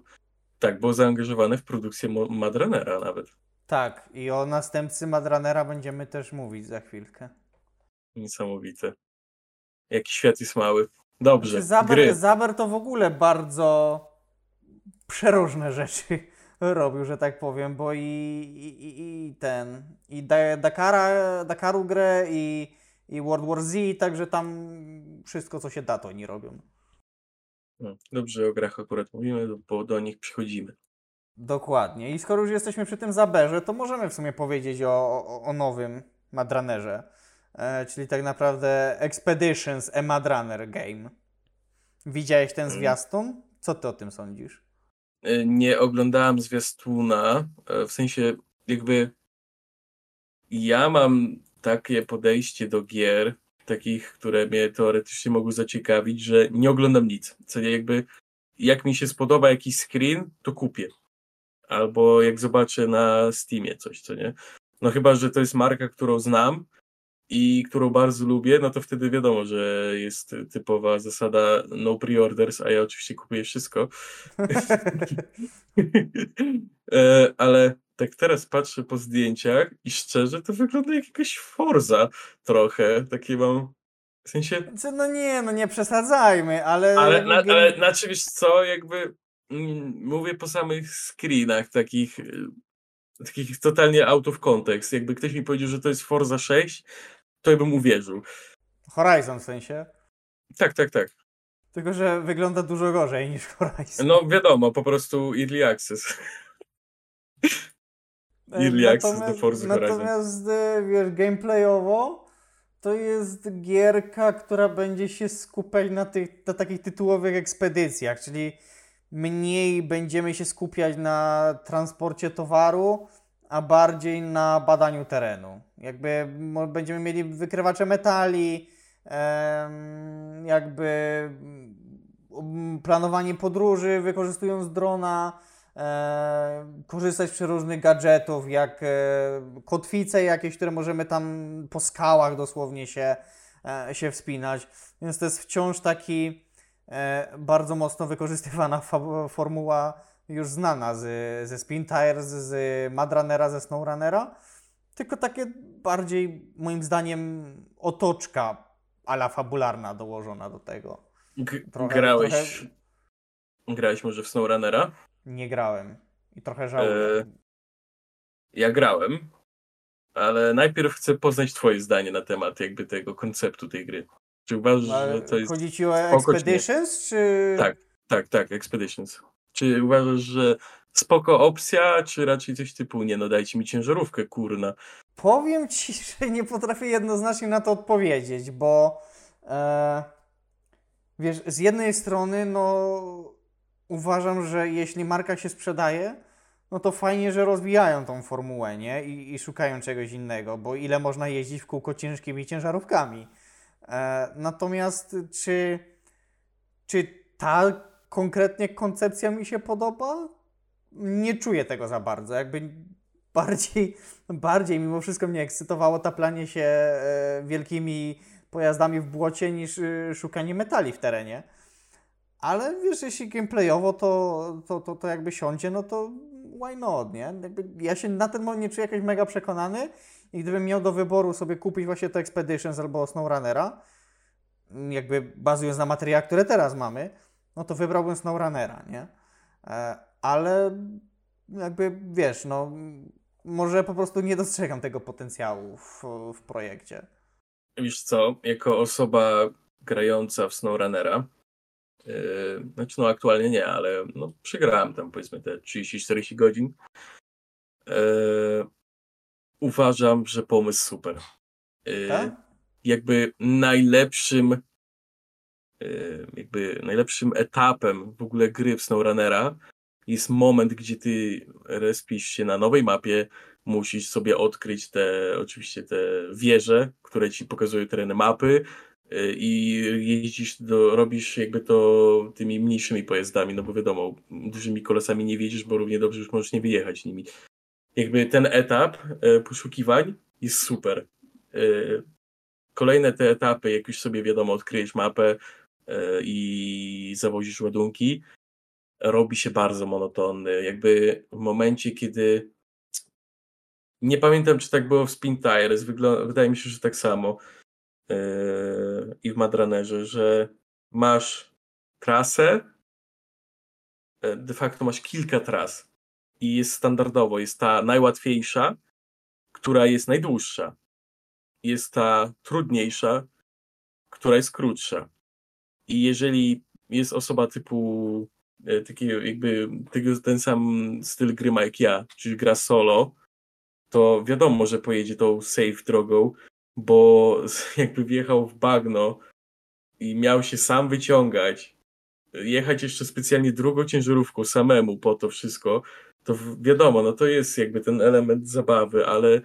tak, było zaangażowane w produkcję Mo- Mad Runnera nawet. Tak, i o następcy Madranera będziemy też mówić za chwilkę. Niesamowite. Jaki świat jest mały. Dobrze, Znaczy, Zaber, gry. Zaber to w ogóle bardzo przeróżne *laughs* rzeczy robił, że tak powiem, bo i, i, i- i ten, i Da- Dakara, Dakaru grę, i, i World War Z, także tam wszystko, co się da, to oni robią. No, dobrze o grach akurat mówimy, bo do nich przychodzimy. Dokładnie. I skoro już jesteśmy przy tym Zaberze, to możemy w sumie powiedzieć o, o, o nowym Madranerze, e, czyli tak naprawdę Expeditions A Madraner Game. Widziałeś ten Mm. zwiastun? Co ty o tym sądzisz? E, Nie oglądałem zwiastuna, e, w sensie jakby ja mam takie podejście do gier, takich, które mnie teoretycznie mogą zaciekawić, że nie oglądam nic. Co nie jakby, jak mi się spodoba jakiś screen, to kupię. Albo jak zobaczę na Steamie coś, co nie. No chyba, że to jest marka, którą znam i którą bardzo lubię, no to wtedy wiadomo, że jest typowa zasada no pre-orders, a ja oczywiście kupuję wszystko. *laughs* E, Ale tak teraz patrzę po zdjęciach i szczerze to wygląda jak jakaś Forza trochę. Takie mam. W sensie. No nie, no nie przesadzajmy, ale... Ale, na, ale znaczy wiesz co, jakby mm, mówię po samych screenach takich. y, Takich totalnie out of context. Jakby ktoś mi powiedział, że to jest Forza 6, to ja bym uwierzył. Horizon w sensie. Tak, tak, tak. Tylko, że wygląda dużo gorzej niż Horizon. No wiadomo, po prostu early access. E, Early access do natomiast- Forza Horizon. Natomiast, e, wiesz, gameplayowo to jest gierka, która będzie się skupiać na, tych, na takich tytułowych ekspedycjach, czyli mniej będziemy się skupiać na transporcie towaru, a bardziej na badaniu terenu. Jakby będziemy mieli wykrywacze metali, jakby planowanie podróży wykorzystując drona, e, korzystać z przeróżnych gadżetów, jak e, kotwice jakieś, które możemy tam po skałach dosłownie się, e, się wspinać. Więc to jest wciąż taki bardzo mocno wykorzystywana formuła już znana z, ze Spin Tires, z Madrunnera, ze SnowRunnera. Tylko takie bardziej, moim zdaniem, otoczka ala fabularna dołożona do tego. G- Trochę- grałeś. trochę- Grałeś może w SnowRunnera? Nie grałem i trochę żałuję. E, Ja grałem, ale najpierw chcę poznać Twoje zdanie na temat jakby tego konceptu tej gry. Czy uważasz, Ale że to jest. Chodzi ci o? Expeditions, czy... Tak. Tak, tak, Expeditions. Czy uważasz, że spoko opcja, czy raczej coś typu, nie no dajcie mi ciężarówkę, kurna. Powiem ci, *laughs* że nie potrafię jednoznacznie na to odpowiedzieć, bo e, wiesz, z jednej strony, no uważam, że jeśli marka się sprzedaje, no to fajnie, że rozwijają tą formułę, nie? I, i szukają czegoś innego, bo ile można jeździć w kółko ciężkimi ciężarówkami. E, natomiast czy, czy ta konkretnie koncepcja mi się podoba? Nie czuję tego za bardzo. Jakby bardziej, bardziej mimo wszystko mnie ekscytowało taplanie się e, wielkimi pojazdami w błocie niż e, szukanie metali w terenie. Ale wiesz, jeśli gameplayowo to, to, to, to jakby siądzie, no to why not, nie? Jakby ja się na ten moment nie czuję jakoś mega przekonany i gdybym miał do wyboru sobie kupić właśnie to Expeditions albo SnowRunnera, jakby bazując na materiałach, które teraz mamy, no to wybrałbym SnowRunnera, nie? E, ale jakby wiesz, no może po prostu nie dostrzegam tego potencjału w, w projekcie. Wiesz co, jako osoba grająca w SnowRunnera, yy, znaczy no aktualnie nie, ale no przegrałem tam powiedzmy te 30-40 godzin, yy, uważam, że pomysł super. Yy, Tak? jakby najlepszym jakby najlepszym etapem w ogóle gry w SnowRunnera jest moment, gdzie ty respisz się na nowej mapie, musisz sobie odkryć te, oczywiście te wieże, które ci pokazują tereny mapy yy, i jeździsz, do, robisz jakby to tymi mniejszymi pojazdami, no bo wiadomo, dużymi kolesami nie wiedziesz, bo równie dobrze już możesz nie wyjechać nimi. Jakby ten etap yy, poszukiwań jest super. Kolejne te etapy, jak już sobie wiadomo, odkryjesz mapę i zawozisz ładunki, robi się bardzo monotonny. Jakby w momencie, kiedy nie pamiętam, czy tak było w Spin Tires, wydaje mi się, że tak samo yy, i w Madranerze, że masz trasę, yy, de facto masz kilka tras i jest standardowo, jest ta najłatwiejsza, która jest najdłuższa. Jest ta trudniejsza, która jest krótsza. I jeżeli jest osoba typu e, takiego jakby tego, ten sam styl gry ma jak ja, czyli gra solo, to wiadomo, że pojedzie tą safe drogą, bo *laughs* jakby wjechał w bagno i miał się sam wyciągać, jechać jeszcze specjalnie drugą ciężarówką samemu po to wszystko, to wiadomo, no to jest jakby ten element zabawy, ale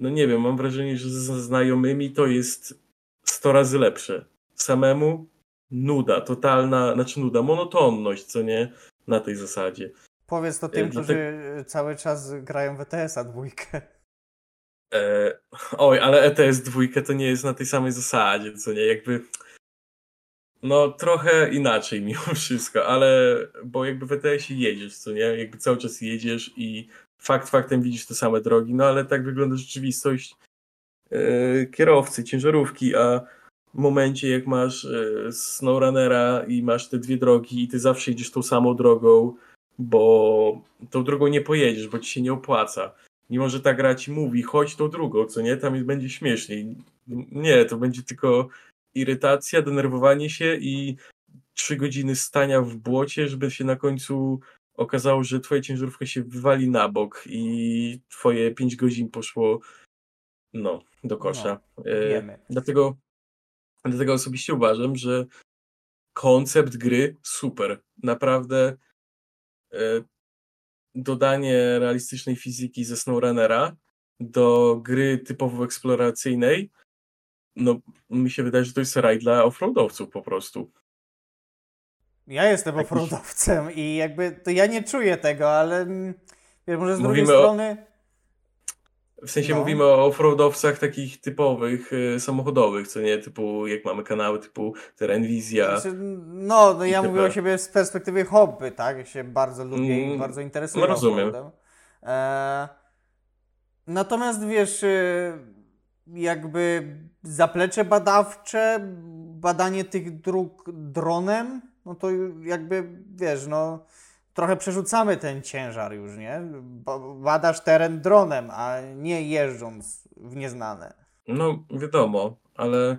no nie wiem, mam wrażenie, że ze znajomymi to jest 100 razy lepsze. Samemu nuda, totalna, znaczy nuda, monotonność, co nie, na tej zasadzie. Powiedz to tym, Yy, którzy cały czas grają w ETS-a dwójkę. E, oj, ale ETS dwójka to nie jest na tej samej zasadzie, co nie, jakby no trochę inaczej mimo *laughs* wszystko, ale bo jakby w ETS-ie jedziesz, co nie, jakby cały czas jedziesz i fakt faktem widzisz te same drogi, no ale tak wygląda rzeczywistość e, kierowcy, ciężarówki, a momencie jak masz e, SnowRunnera i masz te dwie drogi i ty zawsze jedziesz tą samą drogą, bo tą drogą nie pojedziesz, bo ci się nie opłaca. Mimo, że ta gra ci mówi, chodź tą drugą, co nie, tam będzie śmieszniej. Nie, to będzie tylko irytacja, denerwowanie się i trzy godziny stania w błocie, żeby się na końcu okazało, że twoja ciężarówka się wywali na bok i twoje pięć godzin poszło no, do kosza. E, Wiemy. Dlatego, dlatego osobiście uważam, że koncept gry super. Naprawdę e, dodanie realistycznej fizyki ze SnowRunnera do gry typowo eksploracyjnej, no mi się wydaje, że to jest raj dla offroadowców po prostu. Ja jestem Jakiś- offroadowcem i jakby to ja nie czuję tego, ale mm, wiesz, może z drugiej Mówimy o- strony W sensie No. mówimy o offroadowcach takich typowych, y, samochodowych, co nie, typu jak mamy kanały typu Terenwizja. Znaczy, no, no ja mówię o siebie z perspektywy hobby, tak? Ja się bardzo lubię i Mm, bardzo interesuję no rozumiem. E, natomiast wiesz, y, jakby zaplecze badawcze, badanie tych dróg dronem, no to jakby wiesz, no trochę przerzucamy ten ciężar już, nie? Ba- Badasz teren dronem, a nie jeżdżąc w nieznane. No wiadomo, ale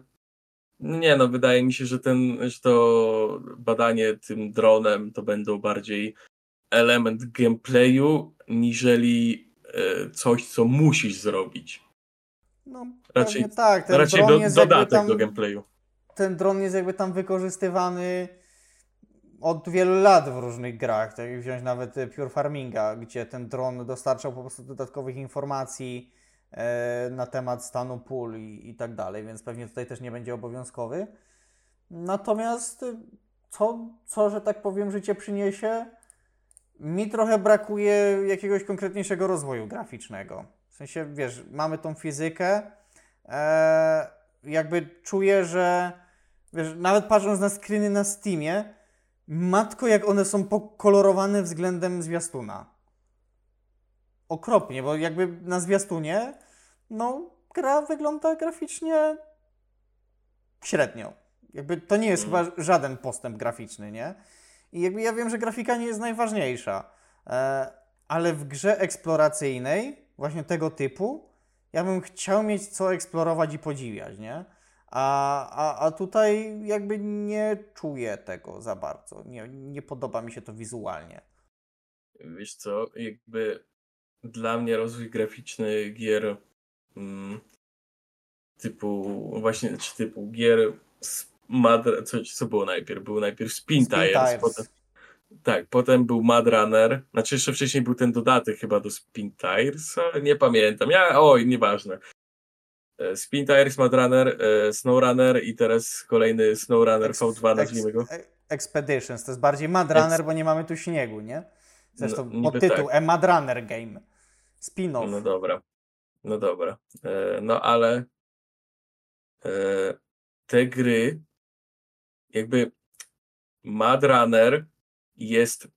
nie no, wydaje mi się, że ten, że to badanie tym dronem to będą bardziej element gameplayu, niżeli e, coś, co musisz zrobić. No, Raczej- tak. Ten Raczej do, dodatek tam, do gameplayu. Ten dron jest jakby tam wykorzystywany od wielu lat w różnych grach. Tak wziąć nawet e, Pure Farminga, gdzie ten dron dostarczał po prostu dodatkowych informacji e, na temat stanu pól i, i tak dalej, więc pewnie tutaj też nie będzie obowiązkowy. Natomiast e, co, co, że tak powiem, życie przyniesie? Mi trochę brakuje jakiegoś konkretniejszego rozwoju graficznego. W sensie, wiesz, mamy tą fizykę, e, jakby czuję, że wiesz, nawet patrząc na screeny na Steamie, matko jak one są pokolorowane względem zwiastuna. Okropnie, bo jakby na zwiastunie, no, gra wygląda graficznie średnio. Jakby to nie jest Mm. chyba żaden postęp graficzny, nie? I jakby ja wiem, że grafika nie jest najważniejsza, e, ale w grze eksploracyjnej, właśnie tego typu, ja bym chciał mieć co eksplorować i podziwiać, nie? A, a, a tutaj jakby nie czuję tego za bardzo. Nie, nie podoba mi się to wizualnie. Wiesz co, jakby dla mnie rozwój graficzny gier mm, typu właśnie, czy typu gier z co, co było najpierw? Był najpierw Spin Spin Tires, potem, tak, potem był Mad Runner, znaczy jeszcze wcześniej był ten dodatek chyba do Spin Tires, ale nie pamiętam, ja, oj, nieważne. E, Spin Tires, Mad Runner, e, Snow Runner i teraz kolejny Snow Runner Ex- V2 ex- nazwijmy go. e- Expeditions, to jest bardziej Mad Runner, Ex- bo nie mamy tu śniegu, nie? Zresztą No, niby podtytuł tak. Mad Runner Game. Spin-off. No dobra. No dobra. E, no ale e, te gry jakby Mad Runner jest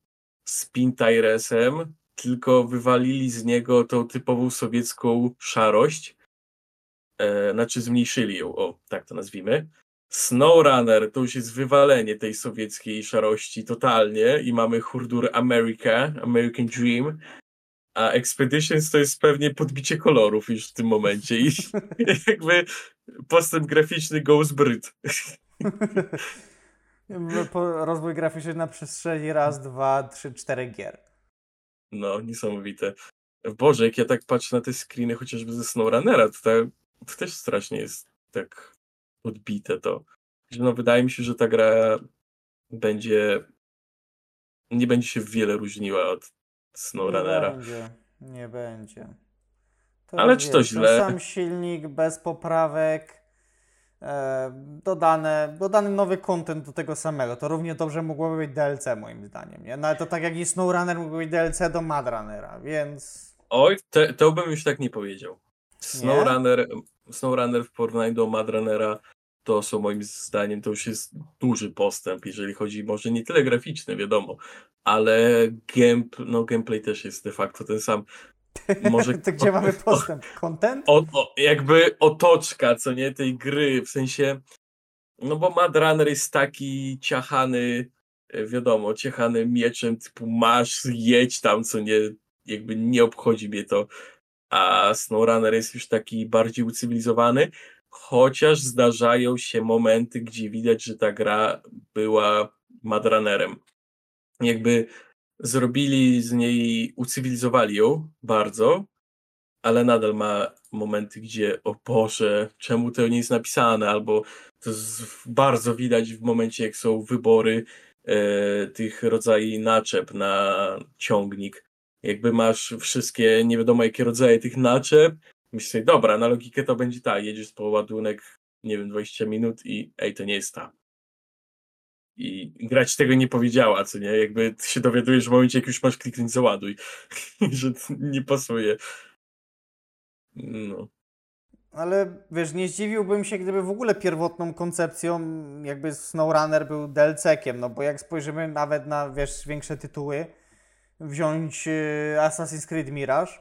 Spin Tiresem, tylko wywalili z niego tą typową sowiecką szarość. E, znaczy zmniejszyli ją, o tak to nazwijmy. SnowRunner to już jest wywalenie tej sowieckiej szarości totalnie i mamy Hurdur America, American Dream, a Expeditions to jest pewnie podbicie kolorów już w tym momencie i *laughs* jakby postęp graficzny. *laughs* Po- Rozwój graficzny na przestrzeni raz, dwa, trzy, cztery gier. No, niesamowite. Boże, jak ja tak patrzę na te screeny chociażby ze SnowRunnera, to, ta, to też strasznie jest tak odbite to. No, wydaje mi się, że ta gra będzie nie będzie się wiele różniła od Nie SnowRunnera. będzie, nie będzie. To Ale czy to ten źle? Sam silnik, bez poprawek, e, dodane, dodany nowy content do tego samego. To równie dobrze mogłoby być DLC moim zdaniem, nie? No ale to tak jak i SnowRunner mógłby być DLC do Mad Runnera, więc... Oj, te, to bym już tak nie powiedział. SnowRunner, SnowRunner w porównaniu do Madrunnera to są moim zdaniem to już jest duży postęp, jeżeli chodzi może nie tyle graficzny, wiadomo, ale game, no, gameplay też jest de facto ten sam. Może *laughs* to gdzie mamy postęp? Content? o, o, jakby otoczka, co nie, tej gry, w sensie, no bo Mad Runner jest taki ciachany, e, wiadomo, ciachany mieczem, typu masz, jedź tam, co nie, jakby nie obchodzi mnie to, a SnowRunner jest już taki bardziej ucywilizowany, chociaż zdarzają się momenty, gdzie widać, że ta gra była Mad Runnerem. Jakby zrobili z niej, ucywilizowali ją bardzo, ale nadal ma momenty, gdzie o Boże, czemu to nie jest napisane, albo to bardzo widać w momencie, jak są wybory e, tych rodzajów naczep na ciągnik. Jakby masz wszystkie, nie wiadomo jakie rodzaje tych naczep, myślisz sobie, dobra, na logikę to będzie ta, jedziesz po ładunek, nie wiem, 20 minut i ej, to nie jest ta. I grać tego nie powiedziała, co nie? Jakby się dowiadujesz w momencie, jak już masz kliknąć załaduj, *laughs* że nie pasuje. No. Ale wiesz, nie zdziwiłbym się, gdyby w ogóle pierwotną koncepcją jakby SnowRunner był DLC-kiem, no bo jak spojrzymy nawet na, wiesz, większe tytuły, wziąć y, Assassin's Creed Mirage,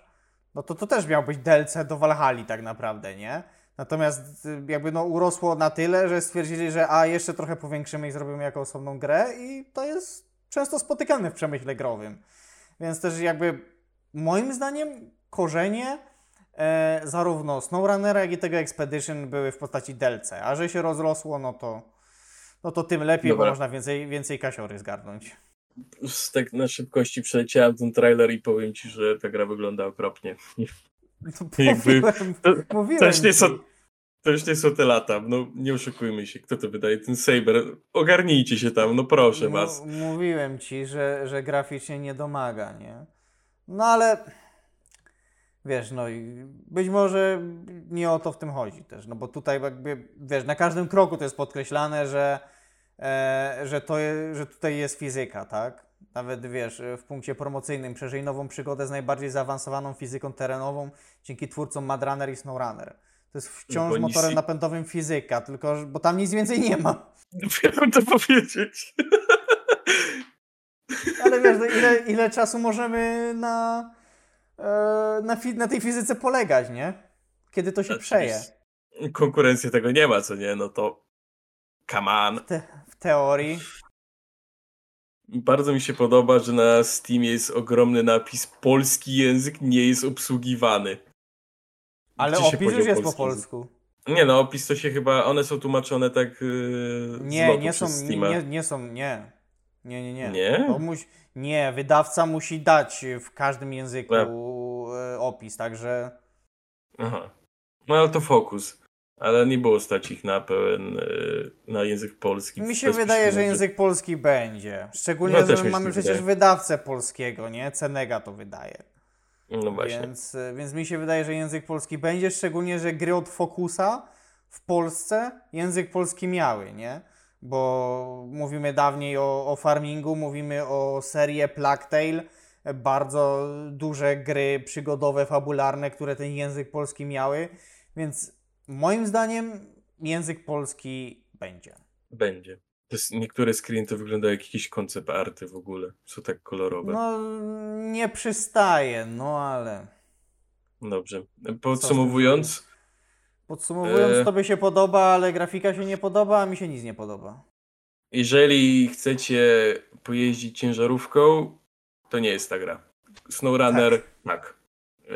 no to to też miał być DLC do Valhalla tak naprawdę, nie? Natomiast y, jakby no urosło na tyle, że stwierdzili, że a jeszcze trochę powiększymy i zrobimy jako osobną grę i to jest często spotykane w przemyśle growym. Więc też jakby moim zdaniem korzenie e, zarówno SnowRunnera, jak i tego Expedition były w postaci DLC, a że się rozrosło, no to, no to tym lepiej, bo Dobra. można więcej, więcej kasiory zgarnąć. Tak na szybkości przeleciałem ten trailer i powiem ci, że ta gra wygląda okropnie. No, *laughs* Jakby, to, mówiłem to, już nie są, to już nie są te lata, no nie oszukujmy się, kto to wydaje, ten Saber, ogarnijcie się tam, no proszę no, was. Mówiłem ci, że, że graficznie nie domaga, nie? No ale wiesz, no i być może nie o to w tym chodzi też, no bo tutaj jakby, wiesz, na każdym kroku to jest podkreślane, że, że, to, że tutaj jest fizyka, tak? Nawet wiesz, w punkcie promocyjnym przeżyj nową przygodę z najbardziej zaawansowaną fizyką terenową dzięki twórcom Madrunner i SnowRunner. To jest wciąż motorem napędowym fizyka, tylko bo tam nic więcej nie ma. *laughs* Miałem to powiedzieć. *laughs* Ale wiesz, no ile, ile czasu możemy na, e, na, na tej fizyce polegać, nie? Kiedy to się znaczy, przeje. Konkurencji tego nie ma, co nie? No to come on. Te, teorii. Bardzo mi się podoba, że na Steamie jest ogromny napis polski język nie jest obsługiwany. Ale Gdzie opis już jest po polsku. Nie no, opis to się chyba, one są tłumaczone tak yy, Nie, nie są, nie, nie są, nie. Nie, nie, nie. Nie? Musi, nie, wydawca musi dać w każdym języku e, opis, także... Aha. No ale to fokus. Ale nie było stać ich na pełen, e, na język polski. Mi się wydaje, że język polski będzie. Szczególnie, no, że mamy przecież wydaje. wydawcę polskiego, nie? Cenega to wydaje. No właśnie. Więc, e, więc mi się wydaje, że język polski będzie, szczególnie, że gry od Focusa w Polsce język polski miały, nie? Bo mówimy dawniej o, o farmingu, mówimy o serii Plague Tale, bardzo duże gry przygodowe, fabularne, które ten język polski miały, więc moim zdaniem język polski będzie. Będzie. Jest, niektóre screeny to wyglądają jak jakieś koncept arty w ogóle. Są tak kolorowe. No, nie przystaje, no ale. Dobrze. Podsumowując. Podsumowując, e... tobie się podoba, ale grafika się nie podoba, a mi się nic nie podoba. Jeżeli chcecie pojeździć ciężarówką, to nie jest ta gra. SnowRunner, tak. tak. E...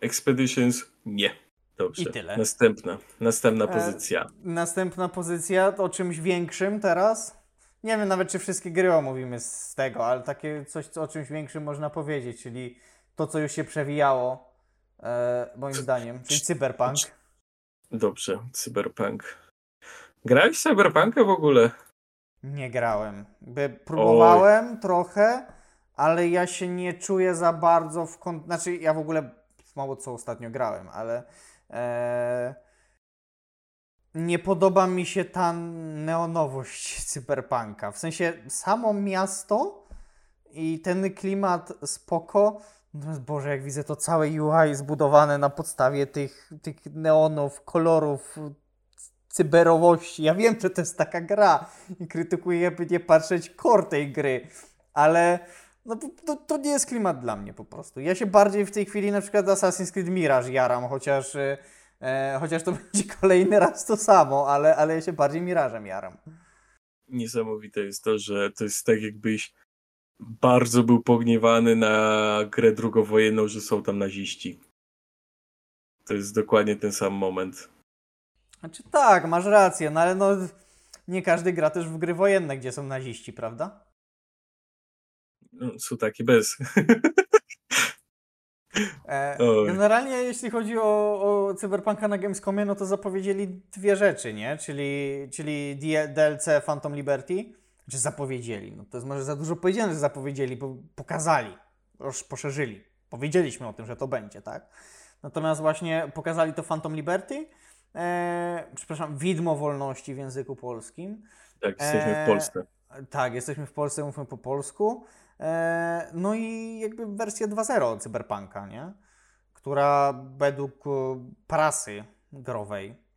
Expeditions, nie. Dobrze. I tyle. Następna, następna e, pozycja. E, następna pozycja o czymś większym teraz. Nie wiem nawet, czy wszystkie gry omówimy z tego, ale takie coś o czymś większym można powiedzieć, czyli to, co już się przewijało, e, moim zdaniem, czyli Cyberpunk. Dobrze, Cyberpunk. Grałeś w Cyberpunka w ogóle? Nie grałem. By próbowałem Oj. trochę, ale ja się nie czuję za bardzo w kont... Znaczy, ja w ogóle mało co ostatnio grałem, ale E, nie podoba mi się ta neonowość *laughs* cyberpunka. W sensie samo miasto i ten klimat spoko. Natomiast Boże, jak widzę to całe UI zbudowane na podstawie tych, tych neonów, kolorów, cyberowości. Ja wiem, że to jest taka gra i krytykuję, by nie patrzeć core tej gry, ale no to, to, nie jest klimat dla mnie po prostu. Ja się bardziej w tej chwili na przykład Assassin's Creed Mirage jaram, chociaż, e chociaż to *laughs* będzie kolejny raz to samo, ale, ale ja się bardziej Mirażem jaram. Niesamowite jest to, że to jest tak jakbyś bardzo był pogniewany na grę drugowojenną, że są tam naziści. To jest dokładnie ten sam moment. Znaczy tak, masz rację, no ale no nie każdy gra też w gry wojenne, gdzie są naziści, prawda? No, są takie bez. E, generalnie jeśli chodzi o, o Cyberpunka na Gamescomie, no to zapowiedzieli dwie rzeczy, nie? Czyli, czyli DLC Phantom Liberty, czy zapowiedzieli, no to jest może za dużo powiedziane, że zapowiedzieli, bo pokazali, już poszerzyli. Powiedzieliśmy o tym, że to będzie, tak? Natomiast właśnie pokazali to Phantom Liberty, e, przepraszam, Widmo Wolności w języku polskim. Tak, jesteśmy e, w Polsce. Tak, jesteśmy w Polsce, mówmy po polsku. E, no i jakby wersja 2.0 Cyberpunka, nie? która według e, prasy growej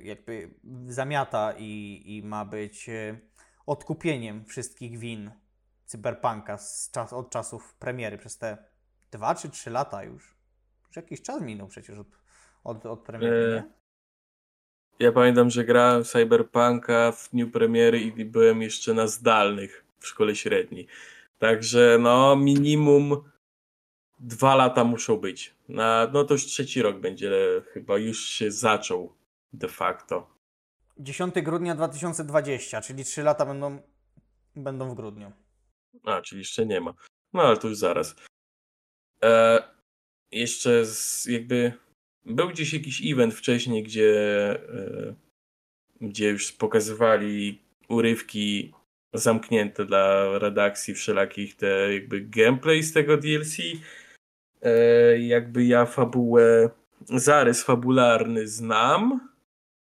jakby zamiata i, i ma być e, odkupieniem wszystkich win Cyberpunka z czas, od czasów premiery przez te dwa czy trzy lata już. Już jakiś czas minął przecież od, od, od premiery, nie? Ja pamiętam, że grałem Cyberpunka w dniu premiery i byłem jeszcze na zdalnych w szkole średniej. Także no minimum dwa lata muszą być. Na, no to już trzeci rok będzie, chyba już się zaczął de facto. 10 grudnia 2020, czyli trzy lata będą, będą w grudniu. A, czyli jeszcze nie ma. No ale to już zaraz. E, jeszcze z, jakby był gdzieś jakiś event wcześniej, gdzie, e, gdzie już pokazywali urywki zamknięte dla redakcji wszelakich te jakby gameplay z tego DLC. E, jakby ja fabułę, zarys fabularny znam,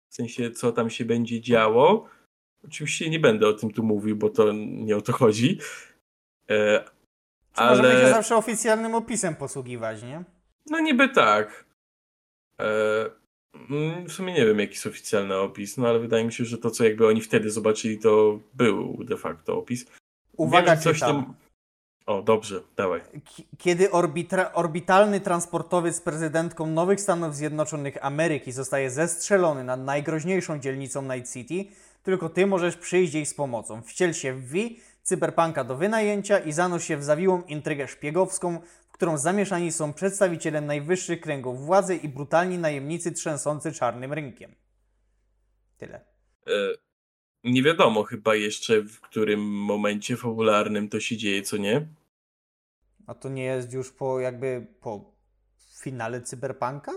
w sensie co tam się będzie działo. Oczywiście nie będę o tym tu mówił, bo to nie o to chodzi. E, ale... Możemy się zawsze oficjalnym opisem posługiwać, nie? No niby tak. E, mm, w sumie nie wiem, jaki jest oficjalny opis, no ale wydaje mi się, że to, co jakby oni wtedy zobaczyli, to był de facto opis. Uwaga, wiem, coś tam. O, dobrze, dawaj. Kiedy orbitra, orbitalny transportowiec z prezydentką Nowych Stanów Zjednoczonych Ameryki zostaje zestrzelony nad najgroźniejszą dzielnicą Night City, tylko ty możesz przyjść jej z pomocą. Wciel się w V, cyberpunka do wynajęcia i zanurz się w zawiłą intrygę szpiegowską, którą zamieszani są przedstawiciele najwyższych kręgów władzy i brutalni najemnicy trzęsący czarnym rynkiem. Tyle. E, nie wiadomo chyba jeszcze, w którym momencie fabularnym to się dzieje, co nie? A to nie jest już po jakby po finale Cyberpunka?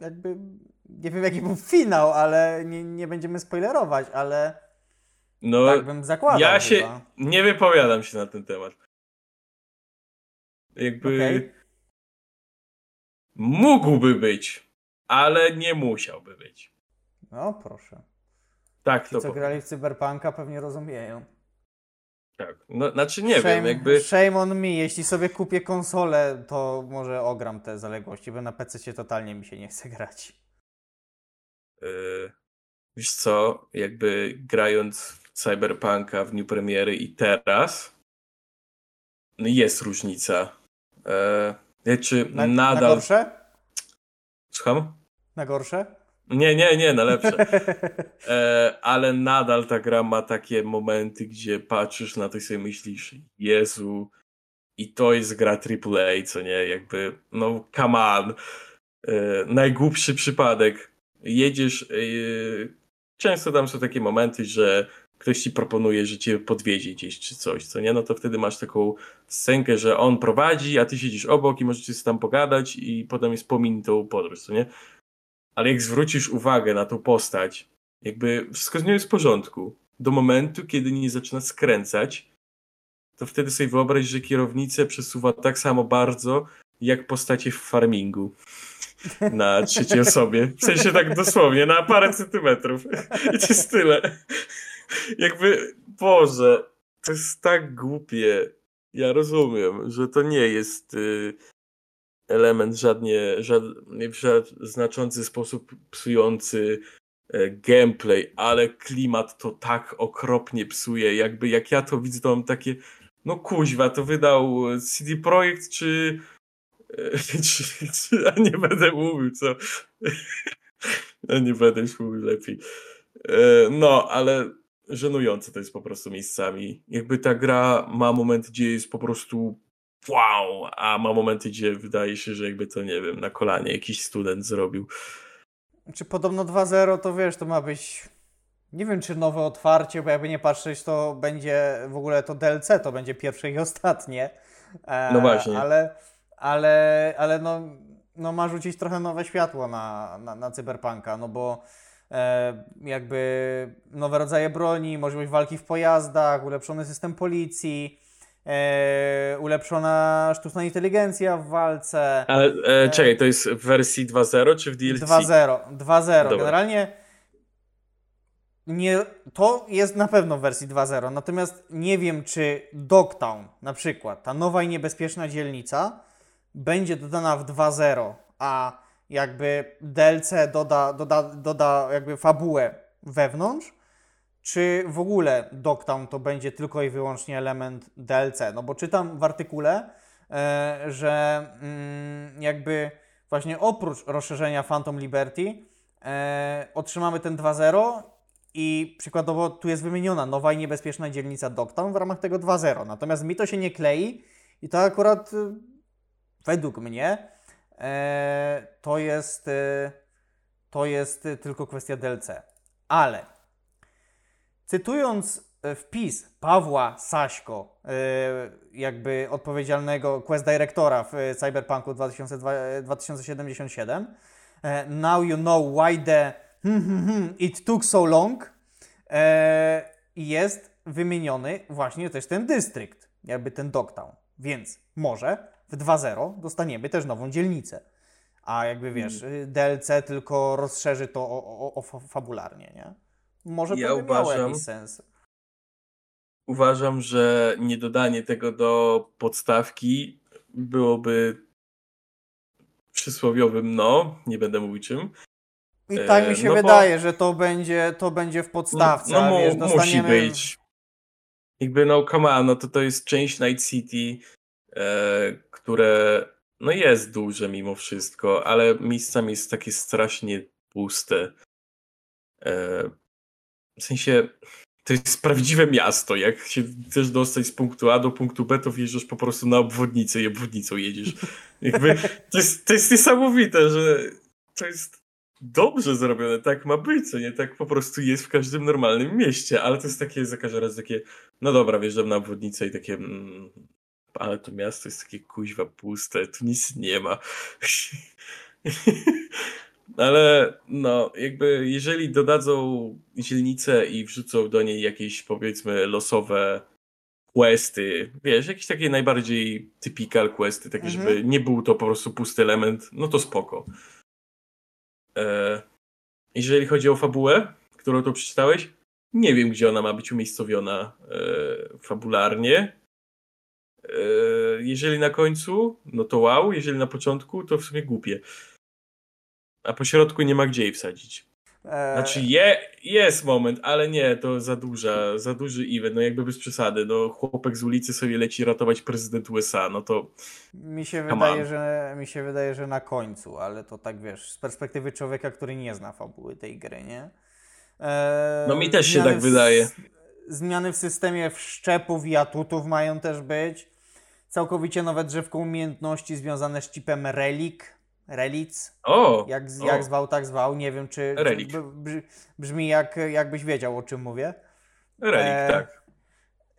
Jakby nie wiem jaki był finał, ale nie, nie będziemy spoilerować, ale no, tak bym zakładał. Ja się chyba. nie wypowiadam się na ten temat. Jakby okay. mógłby być, ale nie musiałby być. No proszę. Tak, Ci, to co powiem. grali w Cyberpunka pewnie rozumieją. Tak, no, znaczy nie shame, wiem, jakby... Shame on me, jeśli sobie kupię konsolę, to może ogram te zaległości, bo na PC się totalnie mi się nie chce grać. Yy, wiesz co, jakby grając w Cyberpunka w dniu premiery i teraz, no jest różnica. Yy, czy na, nadal... Na gorsze? Słucham? Na gorsze? Nie, nie, nie, na lepsze. *laughs* E, ale nadal ta gra ma takie momenty, gdzie patrzysz na to i sobie myślisz, Jezu, i to jest gra AAA, co nie? Jakby, no come on. E, najgłupszy przypadek. Jedziesz, e, często tam są takie momenty, że ktoś ci proponuje, że cię podwiezie gdzieś czy coś, co nie? No to wtedy masz taką scenkę, że on prowadzi, a ty siedzisz obok i możecie sobie tam pogadać i potem jest pomin podróż, co nie? ale jak zwrócisz uwagę na tą postać, jakby wszystko z nią jest w porządku. Do momentu, kiedy nie zaczyna skręcać, to wtedy sobie wyobraź, że kierownicę przesuwa tak samo bardzo, jak postacie w farmingu *laughs* na trzeciej osobie. W sensie tak dosłownie, na parę centymetrów. *laughs* I to jest tyle. *laughs* Jakby, Boże, to jest tak głupie. Ja rozumiem, że to nie jest y, element żadnie, żadnie w znaczący sposób psujący e, gameplay, ale klimat to tak okropnie psuje, jakby jak ja to widzę, to mam takie no kuźwa, to wydał CD Projekt, czy, e, *laughs* czy, czy nie będę mówił, co *laughs* a nie będę już mówił lepiej. E, no, ale żenujące to jest po prostu miejscami. Jakby ta gra ma moment, gdzie jest po prostu wow, a ma momenty, gdzie wydaje się, że jakby to, nie wiem, na kolanie jakiś student zrobił. Czy podobno 2.0 to wiesz, to ma być nie wiem, czy nowe otwarcie, bo jakby nie patrzeć, to będzie w ogóle to DLC, to będzie pierwsze i ostatnie. E, no właśnie. Ale, ale, ale no, no ma rzucić trochę nowe światło na, na, na cyberpunka, no bo jakby nowe rodzaje broni, możliwość walki w pojazdach, ulepszony system policji, e, ulepszona sztuczna inteligencja w walce. Ale e, e czekaj, to jest w wersji 2.0 czy w DLC? 2.0. 2.0. Generalnie nie, to jest na pewno w wersji 2.0, natomiast nie wiem, czy Dogtown, na przykład, ta nowa i niebezpieczna dzielnica, będzie dodana w 2.0, a jakby DLC doda, doda, doda jakby fabułę wewnątrz, czy w ogóle Dogtown to będzie tylko i wyłącznie element DLC. No bo czytam w artykule, e, że mm, jakby właśnie oprócz rozszerzenia Phantom Liberty e, otrzymamy ten 2.0 i przykładowo tu jest wymieniona nowa i niebezpieczna dzielnica Dogtown w ramach tego 2.0. Natomiast mi to się nie klei i to akurat y, według mnie e, to jest, y, to jest tylko kwestia DLC. Ale Cytując e, wpis Pawła Saśko, e, jakby odpowiedzialnego quest directora w Cyberpunku 2077. Now you know why the hmm, hmm, hmm, it took so long. Jest wymieniony właśnie też ten dystrykt, jakby ten Dogtown. Więc może w 2.0 dostaniemy też nową dzielnicę. A jakby wiesz, hmm. DLC tylko rozszerzy to o, o, o fabularnie, nie? Może ja to by uważam, miało jakiś sens. Uważam, że niedodanie tego do podstawki byłoby przysłowiowym no, nie będę mówił czym. I tak mi się no wydaje, bo... że to będzie, to będzie w podstawce. No, no wiesz, dostaniemy... musi być. Jakby no come on, no to to jest część Night City, e, które no jest duże mimo wszystko, ale miejscami jest takie strasznie puste. E, w sensie to jest prawdziwe miasto. Jak się chcesz dostać z punktu A do punktu B, to wjeżdżasz po prostu na obwodnicę i obwodnicą jedziesz. Jakby, to, jest, to jest niesamowite, że to jest dobrze zrobione, tak ma być, co nie tak po prostu jest w każdym normalnym mieście, ale to jest takie za każdym razem takie, no dobra, wjeżdżam na obwodnicę i takie, mm, ale to miasto jest takie kuźwa puste, tu nic nie ma. *laughs* Ale no, jakby jeżeli dodadzą dzielnicę i wrzucą do niej jakieś powiedzmy losowe questy, wiesz, jakieś takie najbardziej typical questy, takie mhm. żeby nie był to po prostu pusty element, no to spoko. E, jeżeli chodzi o fabułę, którą tu przeczytałeś, nie wiem, gdzie ona ma być umiejscowiona e, fabularnie. E, jeżeli na końcu, no to wow, jeżeli na początku, to w sumie głupie a po środku nie ma gdzie jej wsadzić. Eee... Znaczy je, jest moment, ale nie, to za duża, za duży event, no jakby bez przesady, no chłopek z ulicy sobie leci ratować prezydent USA, no to... Mi się wydaje, że mi się wydaje, że na końcu, ale to tak wiesz, z perspektywy człowieka, który nie zna fabuły tej gry, nie? Eee, no mi też się tak wydaje. Zmiany w systemie wszczepów i atutów mają też być. Całkowicie nowe drzewko umiejętności związane z chipem Relic, Relic. O! Jak, jak zwał, tak zwał. Nie wiem, czy, Relic. czy brzmi jak, jakbyś wiedział, o czym mówię. Relic, e, tak.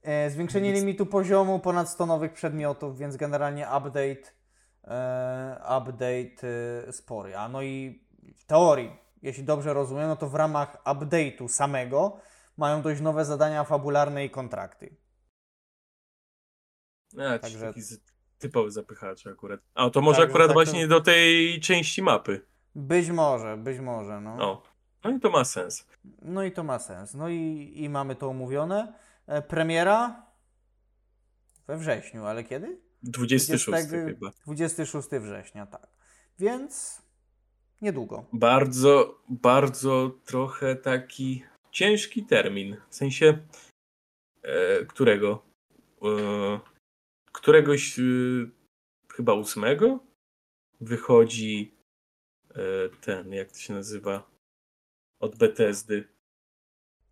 E, zwiększenie limitu poziomu, ponad 100 nowych przedmiotów, więc generalnie update, e, update e, spory. A no i w teorii, jeśli dobrze rozumiem, no to w ramach update'u samego mają dość nowe zadania fabularne i kontrakty. A, Także... taki typowy zapychacz akurat. A to może tak, akurat tak właśnie to... do tej części mapy. Być może, być może, no. O. No i to ma sens. No i to ma sens. No i, i mamy to omówione. E, premiera we wrześniu, ale kiedy? 26 20, chyba. 26 września, tak. Więc niedługo. Bardzo, bardzo trochę taki ciężki termin. W sensie e, którego? E, któregoś yy, chyba ósmego wychodzi yy, ten, jak to się nazywa, od Bethesdy.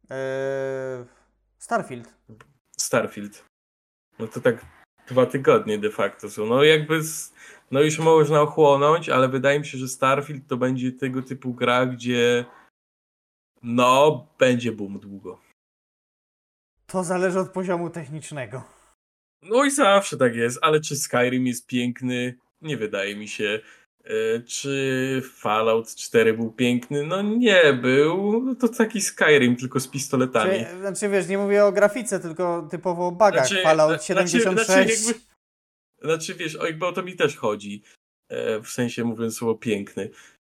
Eee, Starfield. Starfield. No to tak dwa tygodnie de facto są. No jakby, z, no już można ochłonąć, ale wydaje mi się, że Starfield to będzie tego typu gra, gdzie no, będzie boom długo. To zależy od poziomu technicznego. No i zawsze tak jest, ale czy Skyrim jest piękny? Nie wydaje mi się. E, czy Fallout 4 był piękny? No nie był. No to taki Skyrim, tylko z pistoletami. Znaczy, znaczy wiesz, nie mówię o grafice, tylko typowo o bugach. Znaczy, Fallout 76. Znaczy, znaczy, jakby, znaczy wiesz, jakby o to mi też chodzi. E, w sensie mówiąc słowo piękny.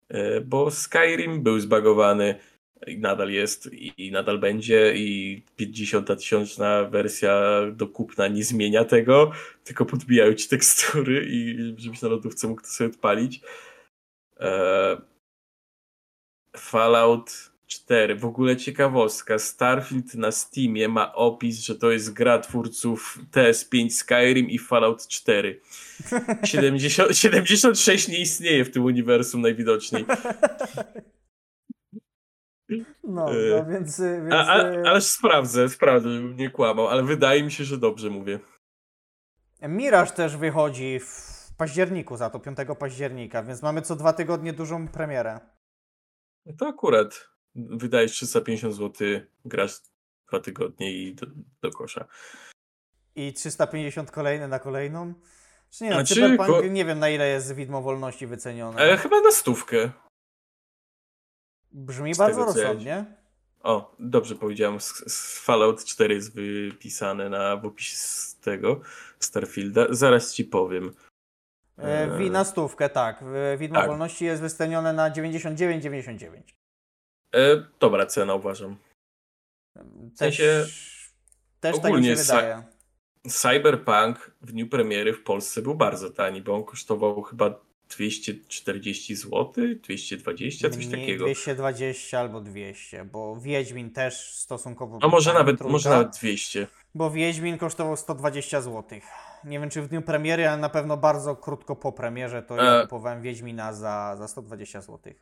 E, bo Skyrim był zbagowany i nadal jest i nadal będzie i 50 tysiączna wersja do kupna nie zmienia tego, tylko podbijają ci tekstury i żebyś na lodówce mógł to sobie odpalić. Eee, Fallout 4. W ogóle ciekawostka. Starfield na Steamie ma opis, że to jest gra twórców TS5 Skyrim i Fallout 4. 70, 76 nie istnieje w tym uniwersum najwidoczniej. *laughs* No, e, no więc. więc... A, a, e, ale sprawdzę, sprawdzę, żebym nie kłamał, ale wydaje mi się, że dobrze mówię. Miraż też wychodzi w październiku, za to 5 października, więc mamy co dwa tygodnie dużą premierę. No to akurat wydajesz 350 zł, grasz dwa tygodnie i do, do kosza. I 350 kolejne na kolejną? Czy nie, no, Znaczy, Cyberpunk ko- nie wiem na ile jest widmo wolności wycenione. E, chyba na stówkę. Brzmi z bardzo tego, co ja rozsądnie. O, dobrze powiedziałem. s- s- Fallout 4 jest wypisane na, w opisie z tego Starfielda. Zaraz ci powiem. E, wi- Eee. na stówkę, tak. E, Widmo Tak. wolności jest wycenione na 99,99. E, dobra cena uważam. Też, sensie też tak mi ogólnie się sa- wydaje. Cyberpunk w dniu premiery w Polsce był bardzo tani, bo on kosztował chyba 240 zł, 220, coś Mniej, takiego. 220 albo 200, bo Wiedźmin też stosunkowo. A może nawet, trójka, może nawet 200. Bo Wiedźmin kosztował 120 zł. Nie wiem czy w dniu premiery, ale na pewno bardzo krótko po premierze to ja E. kupowałem Wiedźmina za, za 120 zł.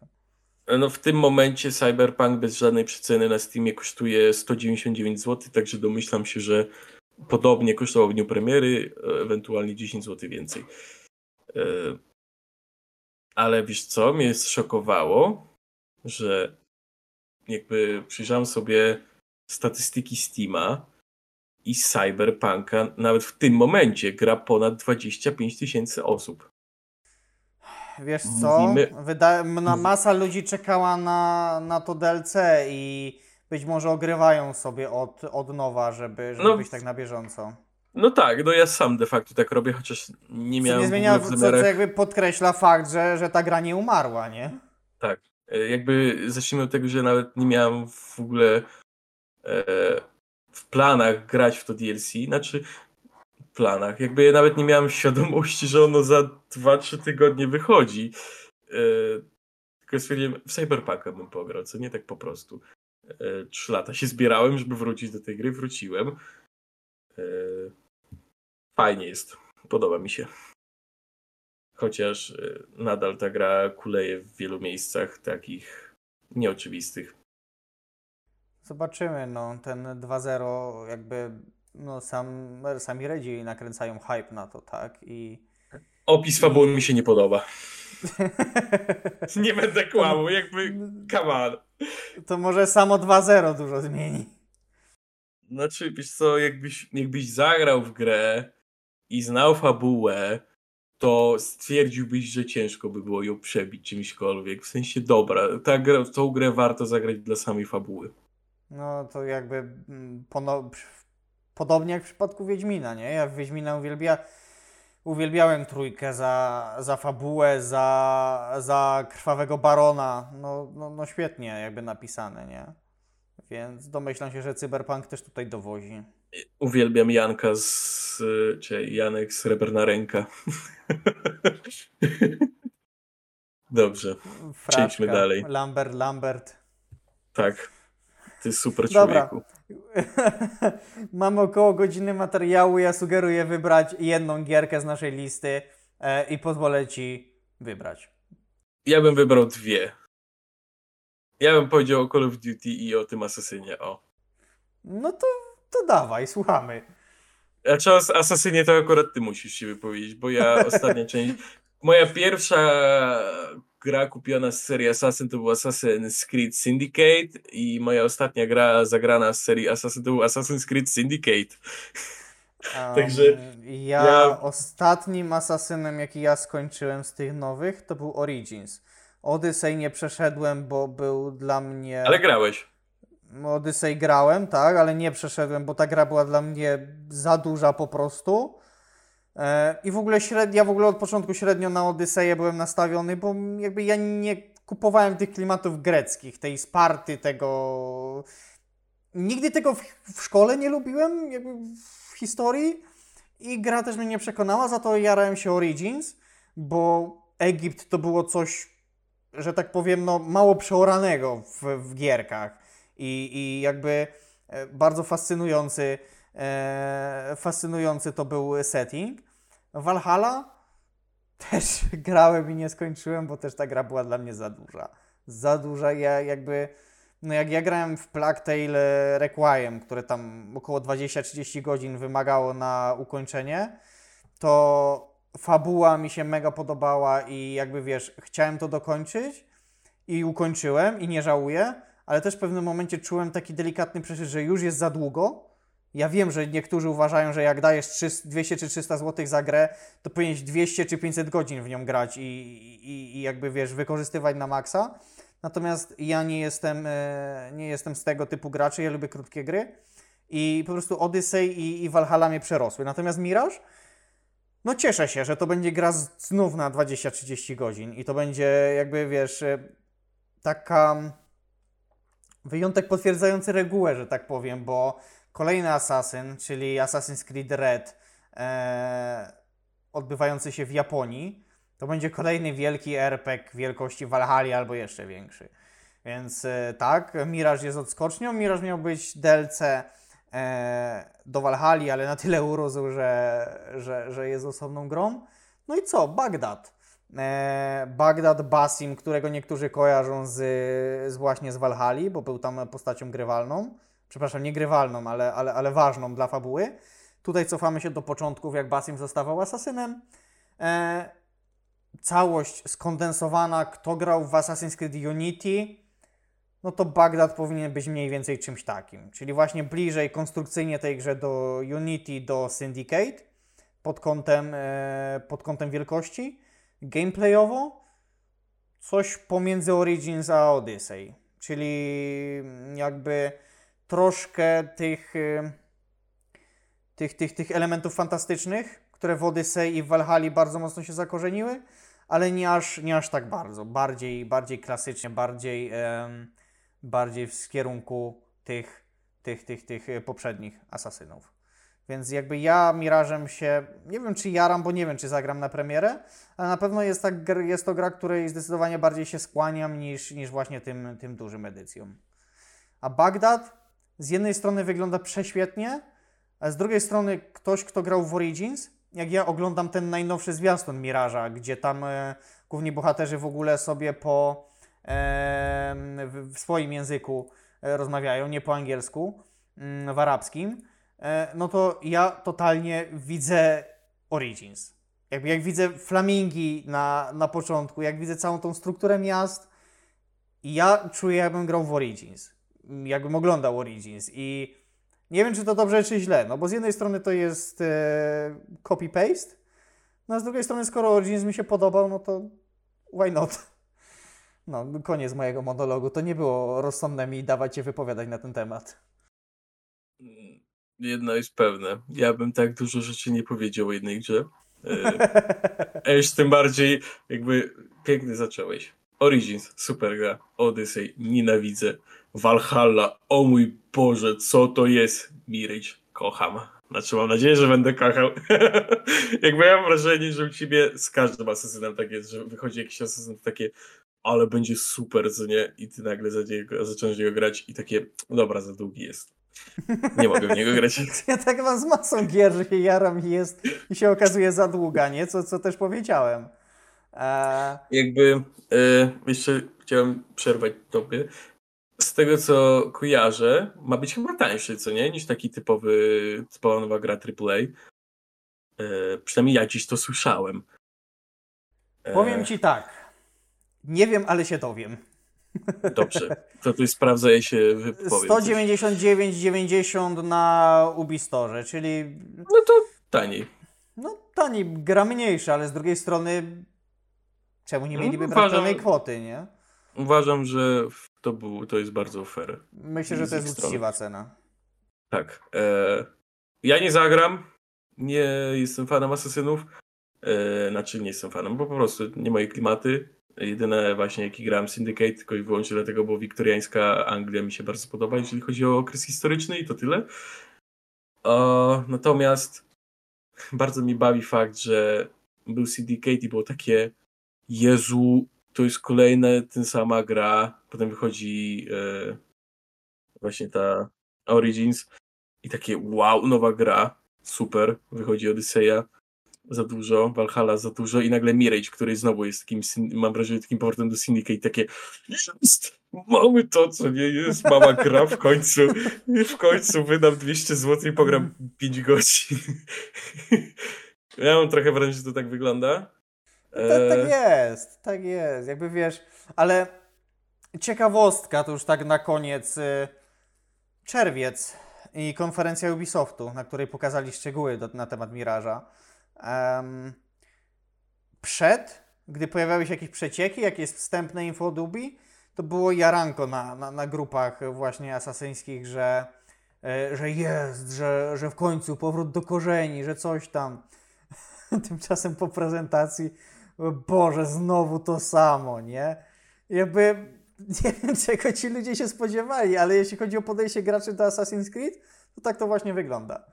No w tym momencie Cyberpunk bez żadnej przeceny na Steamie kosztuje 199 zł, także domyślam się, że podobnie kosztował w dniu premiery, e, ewentualnie 10 zł więcej. E, Ale wiesz co, mnie zszokowało, że jakby przyjrzałem sobie statystyki Steama i Cyberpunka, nawet w tym momencie gra ponad 25 tysięcy osób. Wiesz co? Mówimy- Wyda- masa ludzi czekała na, na to DLC i być może ogrywają sobie od, od nowa, żeby, żeby No. być tak na bieżąco. No tak, no ja sam de facto tak robię, chociaż nie Co miałem nie w zmienia, co, co jakby podkreśla fakt, że, że ta gra nie umarła, nie? Tak. E, Jakby zacznijmy od tego, że nawet nie miałem w ogóle e, w planach grać w to DLC. Znaczy, w planach. Jakby ja nawet nie miałem świadomości, że ono za 2-3 tygodnie wychodzi. E, tylko stwierdziłem, w Cyberpunka bym pograł, co nie tak po prostu. E, Trzy lata się zbierałem, żeby wrócić do tej gry, wróciłem. E, fajnie jest. Podoba mi się. Chociaż y, nadal ta gra kuleje w wielu miejscach takich nieoczywistych. Zobaczymy, no ten 2.0 jakby no sam, sami Redzi nakręcają hype na to, tak? I Opis fabuły mi się nie podoba. *laughs* Nie będę kłamał, jakby come on. to może samo 2.0 dużo zmieni. Znaczy, wiesz co, jakbyś, jakbyś zagrał w grę i znał fabułę, to stwierdziłbyś, że ciężko by było ją przebić czymśkolwiek. W sensie, dobra, ta gra, tą grę warto zagrać dla samej fabuły. No to jakby mm, podobnie jak w przypadku Wiedźmina, nie? Ja Wiedźmina uwielbia, uwielbiałem trójkę za, za fabułę, za, za krwawego barona. No, no, no świetnie jakby napisane, nie? Więc domyślam się, że Cyberpunk też tutaj dowozi. Uwielbiam Janka z... czy Janek Srebrna Ręka. *laughs* Dobrze, Przejdźmy dalej. Lambert, Lambert. tak. Ty super Dobra. człowieku. *laughs* Mamy około godziny materiału. Ja sugeruję wybrać jedną gierkę z naszej listy e, i pozwolę Ci wybrać. Ja bym wybrał dwie. Ja bym powiedział o Call of Duty i o tym Asasynie, o. No to, to dawaj, słuchamy. Znaczy o Asasynie to akurat ty musisz się wypowiedzieć, bo ja *laughs* ostatnia część... Moja pierwsza gra kupiona z serii Assassin to był Assassin's Creed Syndicate i moja ostatnia gra zagrana z serii Assassin to był Assassin's Creed Syndicate. Um, Także ja, ja- ostatnim asasynem, jaki ja skończyłem z tych nowych, to był Origins. Odyssey nie przeszedłem, bo był dla mnie. Ale grałeś. Odyssey grałem, tak, ale nie przeszedłem, bo ta gra była dla mnie za duża po prostu. E, I w ogóle średnio, ja w ogóle od początku średnio na Odyseję byłem nastawiony, bo jakby ja nie kupowałem tych klimatów greckich, tej Sparty, tego... Nigdy tego w, w szkole nie lubiłem, jakby w historii. I gra też mnie nie przekonała, za to jarałem się Origins, bo Egipt to było coś, że tak powiem, no, mało przeoranego w, w gierkach. I, I jakby e, bardzo fascynujący, e, fascynujący to był setting. Valhalla też *laughs* grałem i nie skończyłem, bo też ta gra była dla mnie za duża. Za duża, ja jakby... No jak ja grałem w Plague Tale Requiem, które tam około 20-30 godzin wymagało na ukończenie, to fabuła mi się mega podobała i jakby wiesz, chciałem to dokończyć i ukończyłem i nie żałuję, ale też w pewnym momencie czułem taki delikatny przesyt, że już jest za długo. Ja wiem, że niektórzy uważają, że jak dajesz 300, 200 czy 300 zł za grę, to powinieneś 200 czy 500 godzin w nią grać i, i, i jakby wiesz, wykorzystywać na maksa. Natomiast ja nie jestem, e, nie jestem z tego typu graczy, ja lubię krótkie gry i po prostu Odyssey i, i Valhalla mnie przerosły. Natomiast Mirage, no cieszę się, że to będzie gra znów na 20-30 godzin i to będzie jakby, wiesz, e, taka wyjątek potwierdzający regułę, że tak powiem, bo kolejny Assassin, czyli Assassin's Creed Red, e, odbywający się w Japonii, to będzie kolejny wielki RPG wielkości Valhalla albo jeszcze większy. Więc e, tak, Mirage jest odskocznią. Mirage miał być DLC e, do Valhalla, ale na tyle urósł, że, że, że jest osobną grą. No i co? Bagdad. E, Bagdad Basim, którego niektórzy kojarzą z, z właśnie z Valhalla, bo był tam postacią grywalną. Przepraszam, nie grywalną, ale, ale, ale ważną dla fabuły. Tutaj cofamy się do początków, jak Basim zostawał asasynem. E, całość skondensowana, kto grał w Assassin's Creed Unity, no to Bagdad powinien być mniej więcej czymś takim. Czyli właśnie bliżej konstrukcyjnie tej grze do Unity, do Syndicate pod kątem, e, pod kątem wielkości. Gameplayowo coś pomiędzy Origins a Odyssey. Czyli jakby troszkę tych, e, tych, tych, tych elementów fantastycznych, które w Odyssey i w Valhalla bardzo mocno się zakorzeniły, ale nie aż, nie aż tak bardzo. Bardziej, bardziej klasycznie, bardziej, bardziej w kierunku tych, tych, tych, tych poprzednich asasynów. Więc jakby ja Mirażem się, nie wiem czy jaram, bo nie wiem czy zagram na premierę, ale na pewno jest, tak, jest to gra, której zdecydowanie bardziej się skłaniam niż, niż właśnie tym, tym dużym edycjom. A Bagdad z jednej strony wygląda prześwietnie, a z drugiej strony ktoś, kto grał w Origins, jak ja oglądam ten najnowszy zwiastun Miraża, gdzie tam e, główni bohaterzy w ogóle sobie po e, w, w, swoim języku e, rozmawiają, nie po angielsku, mm, w arabskim, no to ja totalnie widzę Origins. Jakby jak widzę flamingi na, na początku, jak widzę całą tą strukturę miast, ja czuję jakbym grał w Origins. Jakbym oglądał Origins i nie wiem, czy to dobrze, czy źle, no bo z jednej strony to jest e, copy-paste, no a z drugiej strony, skoro Origins mi się podobał, no to why not? *laughs* No, koniec mojego monologu. To nie było rozsądne mi dawać się wypowiadać na ten temat. Jedno jest pewne. Ja bym tak dużo rzeczy nie powiedział o jednej grze. *laughs* E, a tym bardziej jakby piękny zacząłeś. Origins, super gra. Odyssey, nienawidzę. Valhalla, o mój Boże, co to jest? Mirage, kocham. Znaczy mam nadzieję, że będę kochał. *laughs* Jakby ja mam wrażenie, że u ciebie z każdym asesynem tak jest, że wychodzi jakiś asesyn takie ale będzie super, co nie? I ty nagle zacząłeś niego grać i takie, dobra, za długi jest. Nie mogę w niego grać. *laughs* Ja tak mam z masą gier, że się jaram i jest i się okazuje za długa, nie? Co, co też powiedziałem. E... Jakby e, jeszcze chciałem przerwać tobie. Z tego co kojarzę, ma być chyba tańszy, co nie? Niż taki typowy, typowa nowa gra AAA. E, przynajmniej ja dziś to słyszałem. E... Powiem ci tak. Nie wiem, ale się dowiem. Dobrze, to tu sprawdza się wypowiem. 199,90 na Ubistorze, czyli... No to taniej. No taniej, gra mniejsza, ale z drugiej strony czemu nie mieliby no, pełnej kwoty, nie? Uważam, że to, był, to jest bardzo fair. Myślę, że to jest uczciwa cena. Tak. E, ja nie zagram. Nie jestem fanem asesynów. E, znaczy nie jestem fanem, bo po prostu nie moje klimaty. Jedyne właśnie jaki grałem Syndicate, tylko i wyłącznie dlatego, bo wiktoriańska Anglia mi się bardzo podoba, jeżeli chodzi o okres historyczny i to tyle. O, natomiast bardzo mi bawi fakt, że był Syndicate i było takie Jezu, to jest kolejna ten sama gra. Potem wychodzi e, właśnie ta Origins i takie wow, nowa gra, super. Wychodzi Odyseja za dużo, Valhalla za dużo i nagle Mirage, który znowu jest takim, mam wrażenie, takim powrotem do Syndicate, takie jest, mamy to, co nie jest, mama gra w końcu, w końcu wydam 200 zł i pogram 5 godzin. *laughs* ja mam trochę wrażenie, że to tak wygląda. Tak, tak jest, tak jest, jakby wiesz, ale ciekawostka, to już tak na koniec. y, Czerwiec i konferencja Ubisoftu, na której pokazali szczegóły do, na temat Miraża. Em, przed, gdy pojawiały się jakieś przecieki, jakieś wstępne info od Ubi, to było jaranko na, na, na grupach właśnie asasyńskich, że, e, że jest, że, że w końcu powrót do korzeni, że coś tam. *laughs* Tymczasem po prezentacji, Boże, znowu to samo, nie? Jakby *laughs* nie wiem, czego ci ludzie się spodziewali, ale jeśli chodzi o podejście graczy do Assassin's Creed, to tak to właśnie wygląda.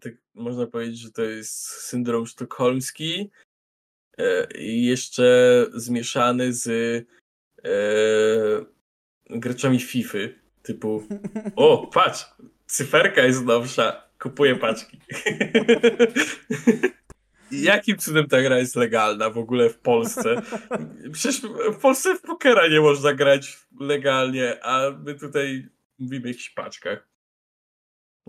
Tak można powiedzieć, że to jest syndrom sztokholmski e, jeszcze zmieszany z e, graczami FIFA. Typu, o, patrz, cyferka jest nowsza, kupuję paczki. *laughs* Jakim cudem ta gra jest legalna w ogóle w Polsce? Przecież w Polsce w pokera nie można grać legalnie, a my tutaj mówimy o jakichś paczkach.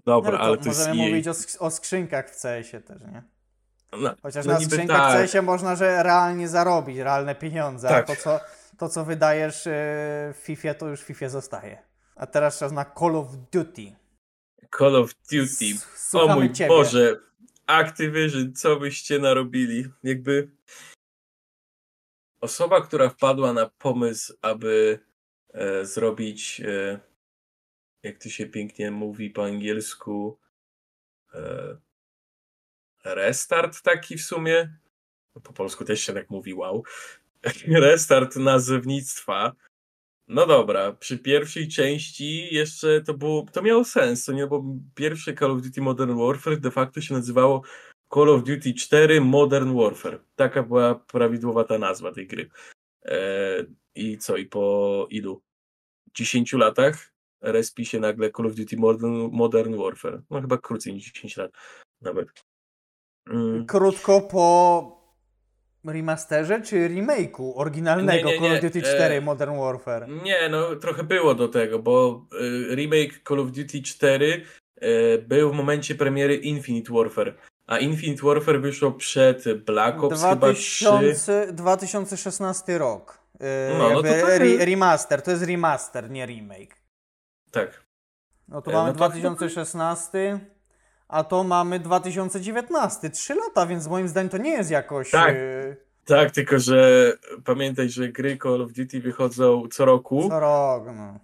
Dobra, No, ale to możemy mówić o, sk- o skrzynkach w CS-ie też, nie? No, Chociaż no na skrzynkach tak. w CS-ie można, że realnie zarobić, realne pieniądze, Tak. a to co, to, co wydajesz yy, w FIFA, to już w FIFA zostaje. A teraz czas na Call of Duty. Call of Duty. S- O mój Ciebie. Boże, Activision, co byście narobili? Jakby osoba, która wpadła na pomysł, aby e, zrobić, e, jak to się pięknie mówi po angielsku, e, restart taki w sumie. No, po polsku też się tak mówi, wow. *laughs* Restart nazewnictwa. No dobra, przy pierwszej części jeszcze to było, to miało sens, to nie, bo pierwsze Call of Duty Modern Warfare de facto się nazywało Call of Duty 4 Modern Warfare. Taka była prawidłowa ta nazwa tej gry. E, I co, i po ilu? 10 latach respi się nagle Call of Duty Modern, Modern Warfare. No chyba krócej niż 10 lat nawet. Mm. Krótko po remasterze czy remake'u oryginalnego Nie, nie, Call of nie, Duty e, 4 Modern Warfare? Nie, no trochę było do tego, bo y, remake Call of Duty 4 y, był w momencie premiery Infinite Warfare, a Infinite Warfare wyszło przed Black Ops chyba 3. 2000, 2016 rok. Yy, No, no to tak- re, remaster, to jest remaster, nie remake. Tak. No to E, mamy no to- 2016, a to mamy 2019. Trzy lata, więc moim zdaniem to nie jest jakoś. Tak. yy, Tak, tylko że pamiętaj, że gry Call of Duty wychodzą co roku. Co rok, no.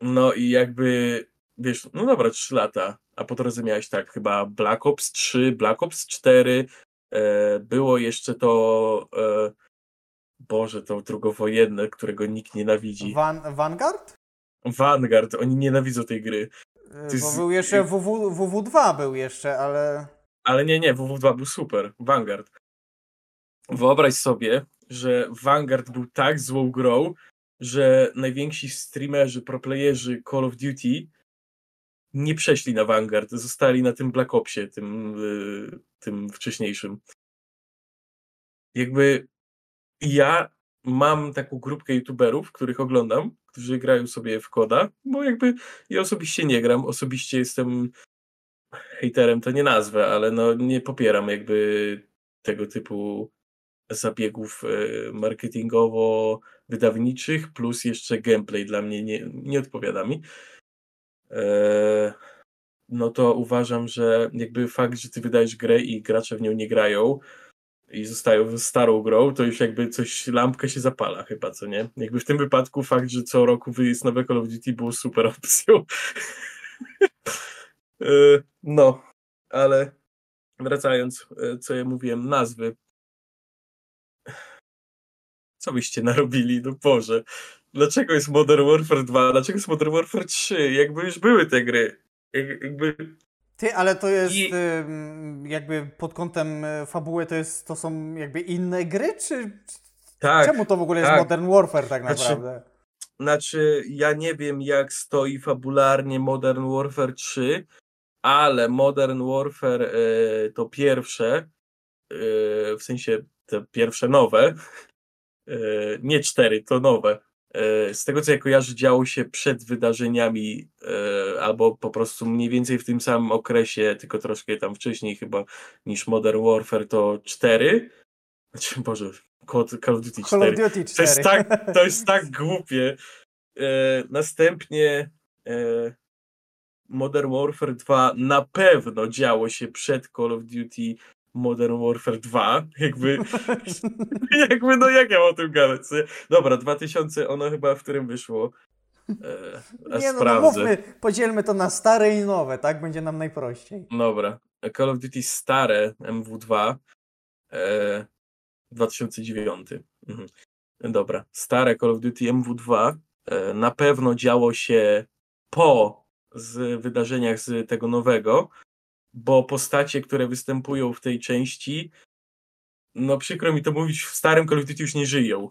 No i jakby, wiesz, no dobra, 3 lata, a po drodze miałeś tak, chyba Black Ops 3, Black Ops 4, e, było jeszcze to, e, Boże, to drugowojenne, którego nikt nienawidzi. Van, Vanguard? Vanguard, oni nienawidzą tej gry. Yy, To Bo jest- był jeszcze WW, WW2 był jeszcze, ale. Ale nie, nie, WW2 był super, Vanguard. Wyobraź sobie, że Vanguard był tak złą grą, że najwięksi streamerzy, proplayerzy Call of Duty nie przeszli na Vanguard, zostali na tym Black Opsie, tym, y, tym wcześniejszym. Jakby ja mam taką grupkę youtuberów, których oglądam, którzy grają sobie w koda, bo jakby ja osobiście nie gram, osobiście jestem hejterem, to nie nazwę, ale no nie popieram jakby tego typu zabiegów e, marketingowo-wydawniczych, plus jeszcze gameplay dla mnie nie, nie odpowiada mi. E, no to uważam, że jakby fakt, że ty wydajesz grę i gracze w nią nie grają i zostają starą grą, to już jakby coś, lampka się zapala chyba, co nie? Jakby w tym wypadku fakt, że co roku jest nowe Call of Duty było super opcją. *laughs* E, no, ale wracając, e, co ja mówiłem, nazwy. Co byście narobili, no Boże. Dlaczego jest Modern Warfare 2? Dlaczego jest Modern Warfare 3? Jakby już były te gry. Jak- Jakby Ty, ale to jest I- jakby pod kątem y, fabuły to jest to są jakby inne gry, czy tak. czemu to w ogóle jest tak. Modern Warfare tak Znaczy, naprawdę? Znaczy, ja nie wiem, jak stoi fabularnie Modern Warfare 3, ale Modern Warfare e, to pierwsze, e, w sensie te pierwsze nowe, e, nie cztery, to nowe. E, z tego co ja kojarzę, działo się przed wydarzeniami, e, albo po prostu mniej więcej w tym samym okresie, tylko troszkę tam wcześniej chyba niż Modern Warfare to cztery. Znaczy, Boże, Call of Duty 4. Call of Duty 4. To jest tak, to jest *laughs* tak głupie. E, następnie Modern Warfare 2 na pewno działo się przed Call of Duty Modern Warfare 2. Jakby, *laughs* jakby no jak ja mam o tym gadać? Dobra, 2000, ono chyba w którym wyszło. E, *laughs* Nie no, no sprawdzę. mówmy, podzielmy to na stare i nowe, tak? Będzie nam najprościej. Dobra. Call of Duty stare MW2 e, 2009. Mhm. Dobra. Stare Call of Duty MW2 e, na pewno działo się po z wydarzeniach z tego nowego, bo postacie, które występują w tej części, no przykro mi to mówić, w starym Call of Duty już nie żyją.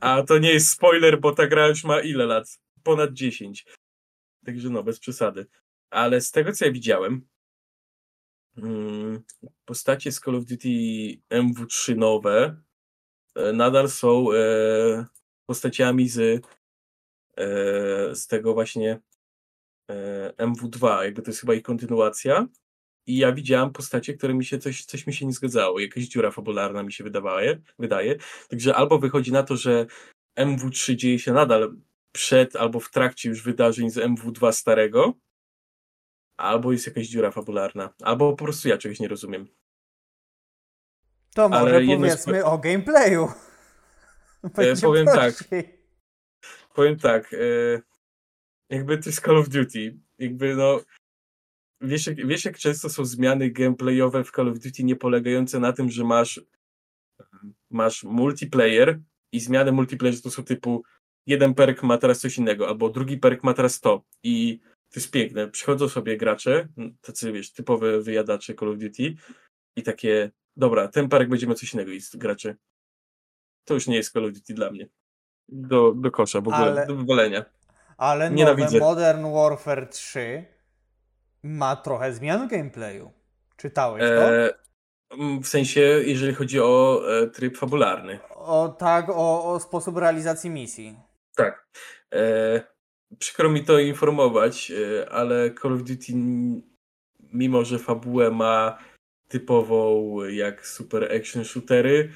A to nie jest spoiler, bo ta gra już ma ile lat? Ponad 10. Także no, bez przesady. Ale z tego, co ja widziałem, mm, postacie z Call of Duty MW3 nowe e, nadal są e, postaciami z, e, z tego właśnie MW2, jakby to jest chyba ich kontynuacja. I ja widziałem postacie, które mi się coś, coś mi się nie zgadzało. Jakaś dziura fabularna mi się wydawała, wydaje. Także albo wychodzi na to, że MW3 dzieje się nadal przed albo w trakcie już wydarzeń z MW2 starego, albo jest jakaś dziura fabularna, albo po prostu ja czegoś nie rozumiem. To może Ale jedno powiedzmy o gameplayu. Będzie powiem tak. Powiem tak, e, jakby to jest Call of Duty, jakby no wiesz jak, wiesz jak często są zmiany gameplayowe w Call of Duty nie polegające na tym, że masz masz multiplayer i zmiany multiplayer to są typu jeden perk ma teraz coś innego, albo drugi perk ma teraz to i to jest piękne. Przychodzą sobie gracze, tacy wiesz, typowe wyjadacze Call of Duty i takie, dobra, ten perk będzie miał coś innego i gracze. To już nie jest Call of Duty dla mnie. Do, do kosza w ogóle, Ale- do wywalenia. Ale nowe Nienawidzę. Modern Warfare 3 ma trochę zmian gameplayu. Czytałeś to? E, m, w sensie, jeżeli chodzi o e, tryb fabularny. O tak, o, o sposób realizacji misji. Tak. E, przykro mi to informować, e, ale Call of Duty, mimo że fabułę ma typową jak super action shootery,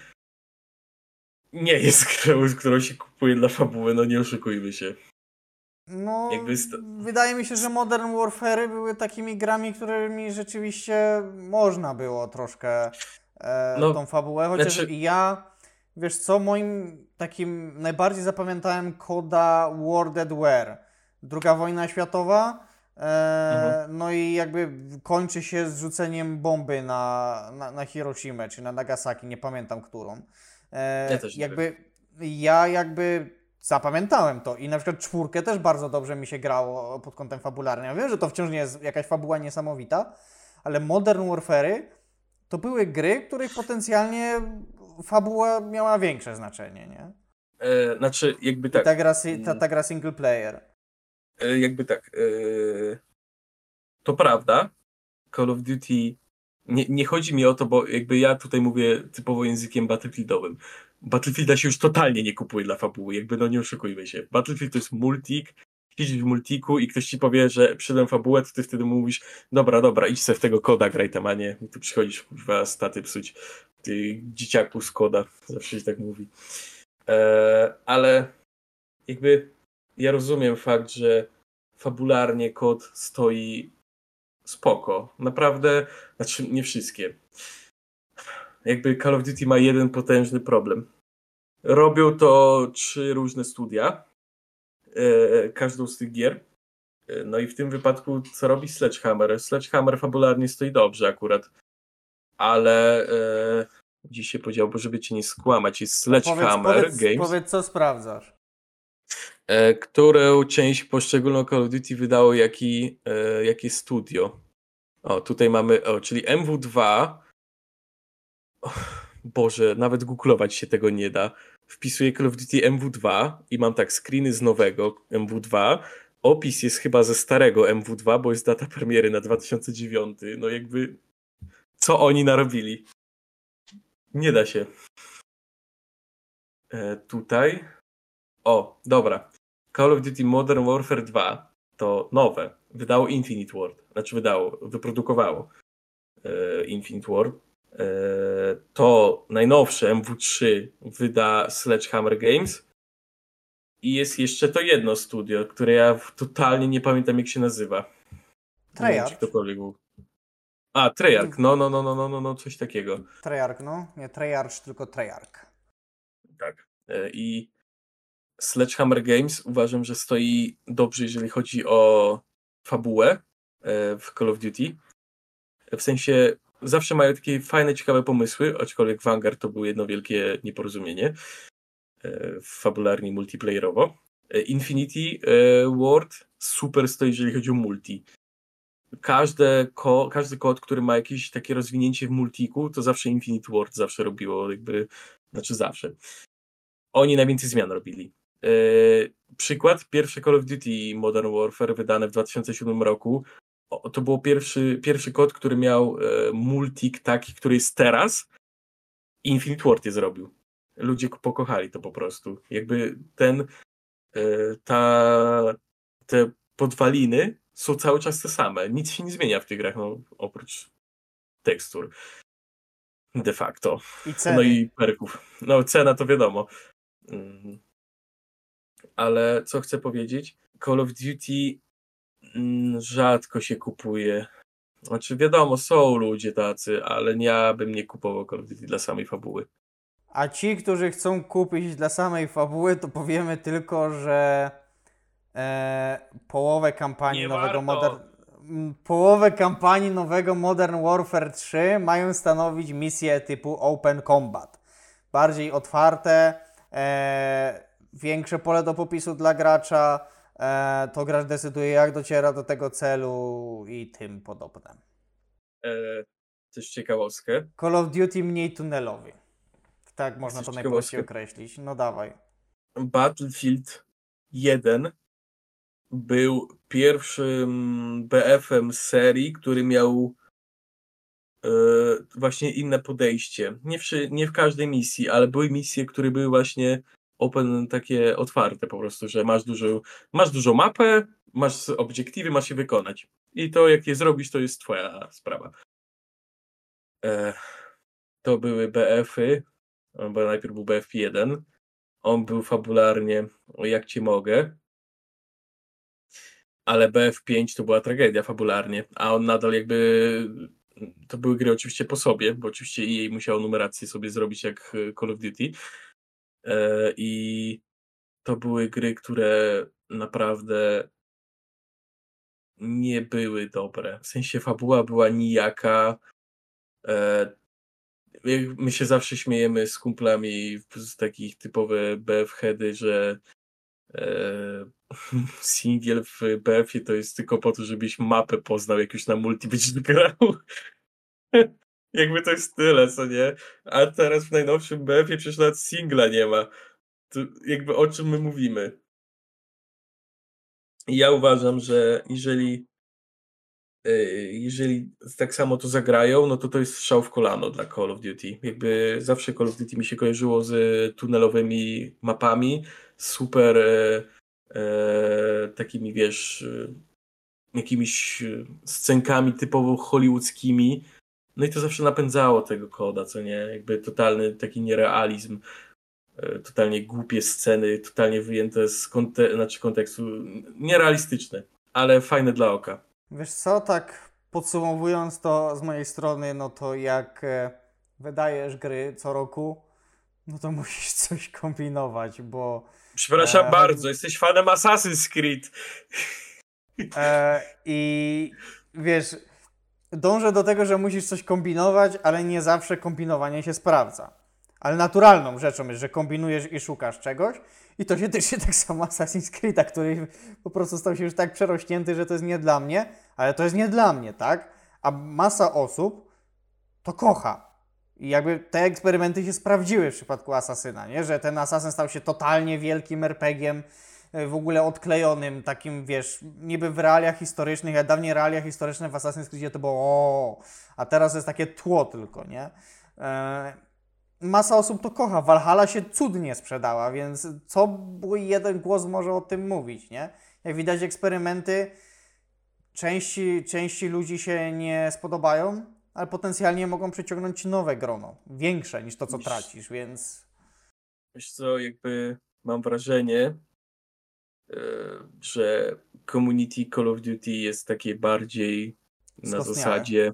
nie jest grą, którą się kupuje dla fabuły, no nie oszukujmy się. No, Jakby st- wydaje mi się, że Modern Warfare były takimi grami, którymi rzeczywiście można było troszkę e, No, tą fabułę, chociaż znaczy- ja, wiesz co, moim takim najbardziej zapamiętałem koda World at War. Druga wojna światowa, e, Mhm. no i jakby kończy się zrzuceniem bomby na, na, na Hiroshimę, czy na Nagasaki, nie pamiętam którą. E, Ja też nie jakby ja jakby zapamiętałem to i na przykład czwórkę też bardzo dobrze mi się grało pod kątem fabularnym. Ja wiem, że to wciąż nie jest jakaś fabuła niesamowita, ale Modern Warfare to były gry, których potencjalnie fabuła miała większe znaczenie, nie? E, znaczy, jakby I tak. ta gra, ta, ta gra single player. E, jakby tak. e, To prawda. Call of Duty. Nie, nie chodzi mi o to, bo jakby ja tutaj mówię typowo językiem battlefieldowym. Battlefielda się już totalnie nie kupuje dla fabuły, jakby no nie oszukujmy się. Battlefield to jest multik, siedzisz w multiku i ktoś ci powie, że przydam fabułę, to ty wtedy mówisz, dobra, dobra, idź sobie w tego koda graj tam, a nie, tu przychodzisz, kurwa, staty psuć. Ty dzieciaku z koda, zawsze się tak mówi. E, ale jakby ja rozumiem fakt, że fabularnie kod stoi spoko. Naprawdę, znaczy nie wszystkie. Jakby Call of Duty ma jeden potężny problem. Robią to trzy różne studia, e, każdą z tych gier. E, No i w tym wypadku co robi Sledgehammer? Sledgehammer fabularnie stoi dobrze akurat, ale e, dziś się powiedział, bo żeby cię nie skłamać, jest Sledgehammer powiedz, Games powiedz, co sprawdzasz. którą część poszczególną Call of Duty wydało jaki, jakie studio. O, tutaj mamy, o, czyli MW2. O, Boże, nawet googlować się tego nie da. Wpisuję Call of Duty MW2 i mam tak screeny z nowego MW2. Opis jest chyba ze starego MW2, bo jest data premiery na 2009. No jakby, co oni narobili? Nie da się. E, tutaj. O, dobra. Call of Duty Modern Warfare 2 to nowe. Wydało Infinite Ward. Znaczy wydało, wyprodukowało e, Infinite Ward. E, to najnowsze MW3 wyda Sledgehammer Games. I jest jeszcze to jedno studio, które ja totalnie nie pamiętam jak się nazywa. Treyarch. ktokolwiek był. A, Treyarch, no, no, no, no, no, no, no, coś takiego. Treyarch, no. Nie Treyarch, tylko Treyarch. Tak. E, I Sledgehammer Games uważam, że stoi dobrze, jeżeli chodzi o fabułę e, w Call of Duty. W sensie zawsze mają takie fajne, ciekawe pomysły, aczkolwiek Vanguard to było jedno wielkie nieporozumienie e, fabularnie multiplayerowo. Infinity Ward super stoi, jeżeli chodzi o multi. Każde ko każdy kod, który ma jakieś takie rozwinięcie w multiku, to zawsze Infinity Ward zawsze robiło, jakby, znaczy zawsze. Oni najwięcej zmian robili. Yy, przykład, pierwsze Call of Duty Modern Warfare wydane w 2007 roku, o, to był pierwszy, pierwszy kod, który miał e, multik taki, który jest teraz. Infinite Ward je zrobił. Ludzie pokochali to po prostu. Jakby ten, e, ta, te podwaliny są cały czas te same. Nic się nie zmienia w tych grach, no, oprócz tekstur. De facto. I ceny. No i perków. No cena to wiadomo. Mm. Ale co chcę powiedzieć? Call of Duty rzadko się kupuje. Znaczy wiadomo, są ludzie tacy, ale ja bym nie kupował Call of Duty dla samej fabuły. A ci, którzy chcą kupić dla samej fabuły, to powiemy tylko, że e, połowę kampanii Nie nowego warto. Modern... Połowę kampanii nowego Modern Warfare 3 mają stanowić misje typu Open Combat. Bardziej otwarte, e, większe pole do popisu dla gracza, to gracz decyduje jak dociera do tego celu i tym podobne. E, też ciekawostkę. Call of Duty mniej tunelowy. Tak można Coś to najprościej określić. No dawaj. Battlefield 1 był pierwszym BF-em serii, który miał e, właśnie inne podejście. Nie w, nie w każdej misji, ale były misje, które były właśnie open, takie otwarte po prostu, że masz dużo, masz dużą mapę, masz obiektywy, masz je wykonać. I to jak je zrobisz, to jest twoja sprawa. E, to były BF-y, bo najpierw był BF1. On był fabularnie, jak ci mogę, ale BF5 to była tragedia fabularnie, a on nadal jakby to były gry oczywiście po sobie, bo oczywiście EA musiało numerację sobie zrobić jak Call of Duty i to były gry, które naprawdę nie były dobre. W sensie fabuła była nijaka. E, My się zawsze śmiejemy z kumplami z takich typowe BF heady, że e, *laughs* singiel w BF-ie to jest tylko po to, żebyś mapę poznał, jak już na multi byś grał. *laughs* Jakby to jest tyle, co nie? A teraz w najnowszym BF-ie przecież nawet singla nie ma. To jakby o czym my mówimy? I ja uważam, że jeżeli yy, jeżeli tak samo to zagrają, no to to jest strzał w kolano dla Call of Duty. Jakby zawsze Call of Duty mi się kojarzyło z tunelowymi mapami, super e, e, takimi, wiesz, e, jakimiś e, scenkami typowo hollywoodzkimi. No i to zawsze napędzało tego koda, co nie? Jakby totalny taki nierealizm, e, totalnie głupie sceny, totalnie wyjęte z konte znaczy kontekstu, nierealistyczne, ale fajne dla oka. Wiesz co, tak podsumowując to z mojej strony, no to jak e, wydajesz gry co roku, no to *laughs* musisz coś kombinować, bo Przepraszam Eee. bardzo, jesteś fanem Assassin's Creed. e, i wiesz, dążę do tego, że musisz coś kombinować, ale nie zawsze kombinowanie się sprawdza. Ale naturalną rzeczą jest, że kombinujesz i szukasz czegoś i to się tyczy tak samo Assassin's Creed'a, który po prostu stał się już tak przerośnięty, że to jest nie dla mnie, ale to jest nie dla mnie, tak? A masa osób to kocha. I jakby te eksperymenty się sprawdziły w przypadku Asasyna, nie? Że ten Asasyn stał się totalnie wielkim RPG-iem, w ogóle odklejonym, takim, wiesz, niby w realiach historycznych, a dawniej realia historyczne w Assassin's Creedzie to było o, a teraz jest takie tło tylko, nie? E, masa osób to kocha. Valhalla się cudnie sprzedała, więc co mój jeden głos może o tym mówić, nie? Jak widać eksperymenty, części, części ludzi się nie spodobają, ale potencjalnie mogą przyciągnąć nowe grono, większe niż to, co tracisz, więc Wiesz co, jakby mam wrażenie, e, że community Call of Duty jest takie bardziej na zasadzie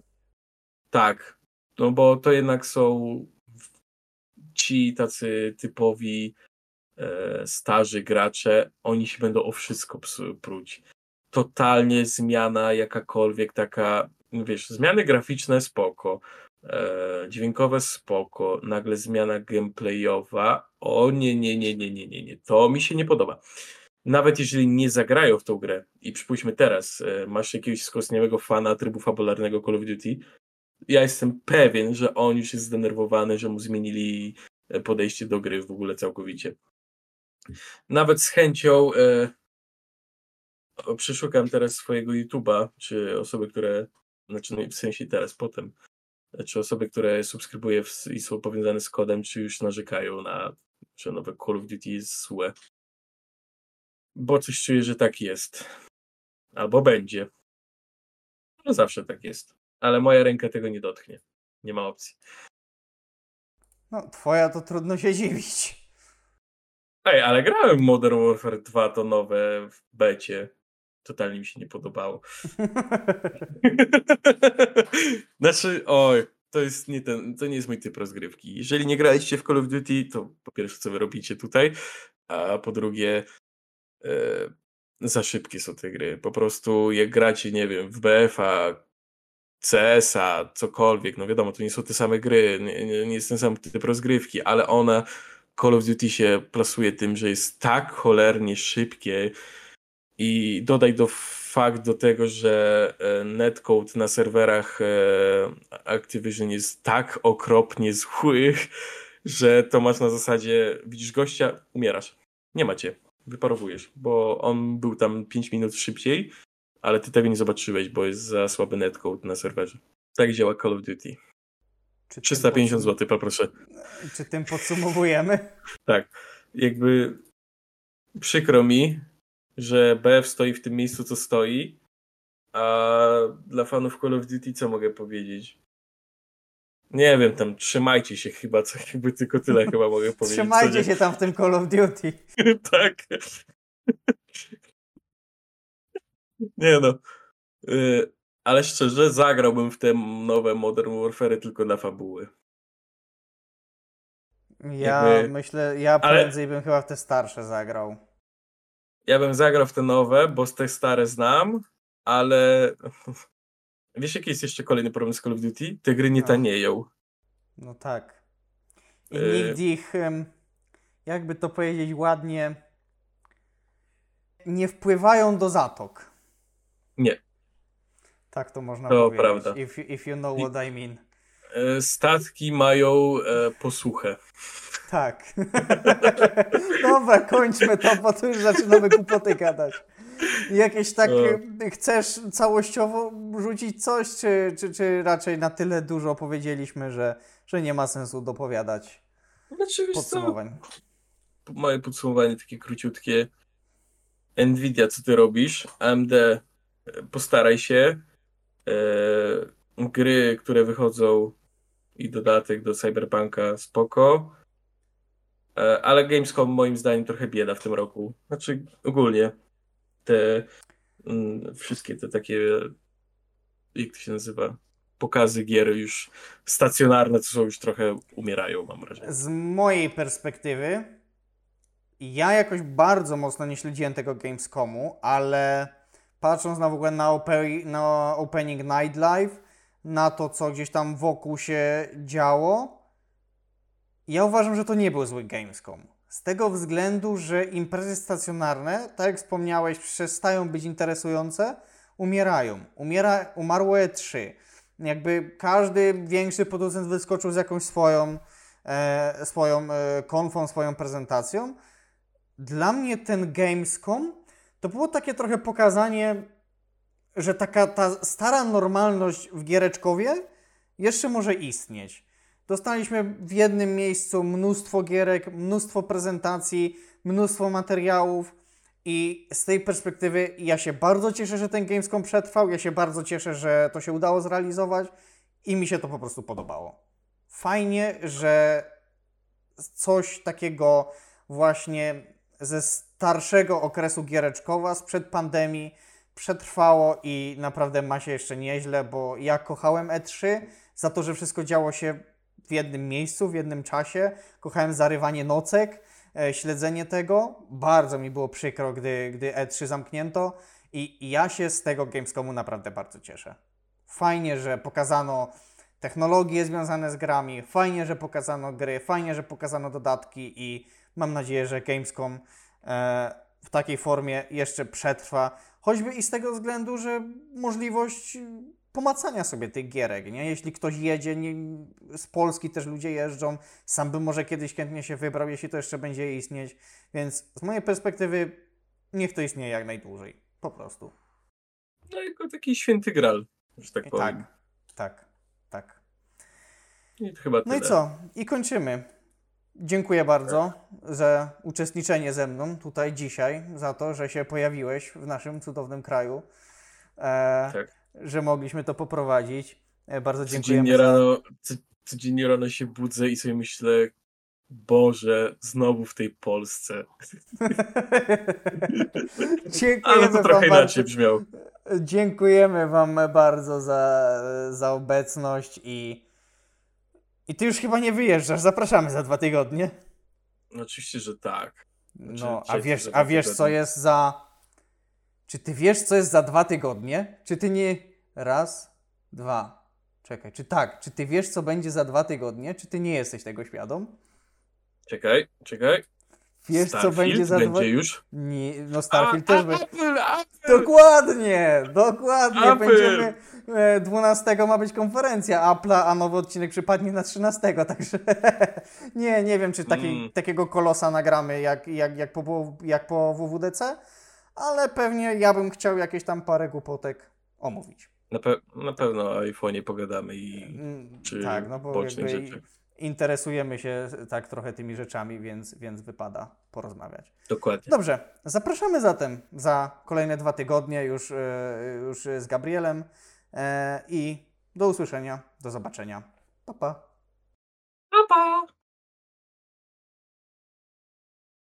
tak, no bo to jednak są ci tacy typowi e, starzy gracze, oni się będą o wszystko pruć. Totalnie zmiana jakakolwiek taka, no wiesz, zmiany graficzne spoko, e, dźwiękowe spoko, nagle zmiana gameplayowa, o nie, nie, nie, nie, nie, nie, nie, to mi się nie podoba. Nawet jeżeli nie zagrają w tą grę i przypuśćmy teraz, e, masz jakiegoś skostniałego fana trybu fabularnego Call of Duty, ja jestem pewien, że on już jest zdenerwowany, że mu zmienili e, podejście do gry w ogóle całkowicie. Nawet z chęcią e, przeszukam teraz swojego YouTube'a, czy osoby, które, znaczy no, w sensie teraz, potem, e, czy osoby, które subskrybuję w, i są powiązane z kodem, czy już narzekają na, że nowe Call of Duty jest złe. Bo coś czuję, że tak jest. Albo będzie. No zawsze tak jest. Ale moja ręka tego nie dotknie. Nie ma opcji. no, twoja to trudno się dziwić. Ej, ale grałem w Modern Warfare 2, to nowe w becie. Totalnie mi się nie podobało. *laughs* znaczy, oj, to jest nie ten, to nie jest mój typ rozgrywki. Jeżeli nie graliście w Call of Duty, to po pierwsze, co wy robicie tutaj, a po drugie, za szybkie są te gry. Po prostu jak gracie, nie wiem, w BF-a, CS-a, cokolwiek, no wiadomo, to nie są te same gry, nie, nie, nie jest ten sam typ rozgrywki, ale ona, Call of Duty się plasuje tym, że jest tak cholernie szybkie i dodaj do fakt do tego, że e, netcode na serwerach e, Activision jest tak okropnie zły, *laughs* że to masz na zasadzie, widzisz gościa, umierasz. Nie macie, wyparowujesz, bo on był tam 5 minut szybciej, ale ty tego nie zobaczyłeś, bo jest za słaby netcode na serwerze. Tak działa Call of Duty. Czy tym 350 podsum- zł, poproszę. Czy tym podsumowujemy? Tak. Jakby przykro mi, że BF stoi w tym miejscu, co stoi, a dla fanów Call of Duty co mogę powiedzieć? Nie wiem, tam trzymajcie się chyba, co jakby tylko tyle chyba mogę powiedzieć. Trzymajcie się tam w tym Call of Duty. *laughs* tak. *laughs* Nie no. Y, Ale szczerze, zagrałbym w te nowe Modern Warfare tylko dla fabuły. Ja Jakby- myślę, ja ale- prędzej bym chyba w te starsze zagrał. Ja bym zagrał w te nowe, bo z te stare znam, ale *laughs* wiesz jaki jest jeszcze kolejny problem z Call of Duty? Te gry nie No. tanieją. No tak. I Y- nikt ich, jakby to powiedzieć ładnie, nie wpływają do zatok. Nie. Tak to można To powiedzieć. prawda. If, if you know what I mean. E, Statki mają e, posłuchę. Tak. *laughs* Dobra, kończmy to, bo tu już zaczynamy głupoty gadać. Jakieś tak, No. em, chcesz całościowo rzucić coś, czy, czy, czy raczej na tyle dużo powiedzieliśmy, że, że nie ma sensu dopowiadać Znaczy, wiesz co, podsumowań? małe podsumowanie takie króciutkie. Nvidia, co ty robisz? AMD, e, postaraj się. E, gry, które wychodzą i dodatek do Cyberpunka, spoko. E, ale Gamescom moim zdaniem trochę bieda w tym roku. Znaczy ogólnie te mm, wszystkie te takie jak to się nazywa? Pokazy gier już stacjonarne, co są już trochę umierają, mam wrażenie. Z mojej perspektywy, ja jakoś bardzo mocno nie śledziłem tego Gamescomu, ale patrząc na w ogóle na, ope- na Opening Night Live, na to, co gdzieś tam wokół się działo, ja uważam, że to nie był zły Gamescom. Z tego względu, że imprezy stacjonarne, tak jak wspomniałeś, przestają być interesujące, umierają. Umiera, umarło E3. Jakby każdy większy producent wyskoczył z jakąś swoją, e, swoją e, konfą, swoją prezentacją. Dla mnie ten Gamescom to było takie trochę pokazanie, że taka ta stara normalność w giereczkowie jeszcze może istnieć. Dostaliśmy w jednym miejscu mnóstwo gierek, mnóstwo prezentacji, mnóstwo materiałów i z tej perspektywy ja się bardzo cieszę, że ten Gamescom przetrwał, ja się bardzo cieszę, że to się udało zrealizować i mi się to po prostu podobało. Fajnie, że coś takiego właśnie ze starszego okresu giereczkowa sprzed pandemii przetrwało i naprawdę ma się jeszcze nieźle, bo ja kochałem E3 za to, że wszystko działo się w jednym miejscu, w jednym czasie. Kochałem zarywanie nocek, e, śledzenie tego. Bardzo mi było przykro, gdy, gdy E3 zamknięto i, i ja się z tego Gamescomu naprawdę bardzo cieszę. Fajnie, że pokazano technologie związane z grami, fajnie, że pokazano gry, fajnie, że pokazano dodatki i mam nadzieję, że Gamescom e, w takiej formie jeszcze przetrwa. Choćby i z tego względu, że możliwość pomacania sobie tych gierek, nie? Jeśli ktoś jedzie, nie, z Polski też ludzie jeżdżą, sam bym może kiedyś chętnie się wybrał, jeśli to jeszcze będzie istnieć, więc z mojej perspektywy niech to istnieje jak najdłużej, po prostu. No jako taki święty gral, że tak I powiem. tak, tak, tak. I chyba No i tyle. co? I kończymy. Dziękuję bardzo za uczestniczenie ze mną tutaj dzisiaj, za to, że się pojawiłeś w naszym cudownym kraju, e, Tak. Że mogliśmy to poprowadzić. E, bardzo dziękujemy. Codziennie za- rano, co, codziennie rano się budzę i sobie myślę, Boże, znowu w tej Polsce. *laughs* Ale to trochę bardzo. inaczej brzmiał. Dziękujemy Wam bardzo za, za obecność i, i Ty już chyba nie wyjeżdżasz. Zapraszamy za dwa tygodnie. No, oczywiście, że tak. No, a przecież wiesz, za a wiesz co jest za... Czy Ty wiesz, co jest za dwa tygodnie? Czy Ty nie... Raz, dwa. Czekaj, czy tak? Czy Ty wiesz, co będzie za dwa tygodnie? Czy Ty nie jesteś tego świadom? Czekaj, czekaj. Wiesz, co Starfield będzie za będzie dwa... już. Nie, no Starfield A, też będzie... Dokładnie, dokładnie. Apple. Będziemy. e, 12 ma być konferencja Apple'a, a nowy odcinek przypadnie na 13, także *laughs* nie, nie wiem, czy taki, Mm. takiego kolosa nagramy jak, jak, jak, po, jak po WWDC, ale pewnie ja bym chciał jakieś tam parę głupotek omówić. Na, pe- na pewno o iPhone'ie pogadamy i Mm, czy tak, no bo rzeczy. interesujemy się tak trochę tymi rzeczami, więc, więc wypada porozmawiać. Dokładnie. Dobrze, zapraszamy zatem za kolejne dwa tygodnie już, e, już z Gabrielem e, i do usłyszenia, do zobaczenia. Pa, pa. Pa, pa!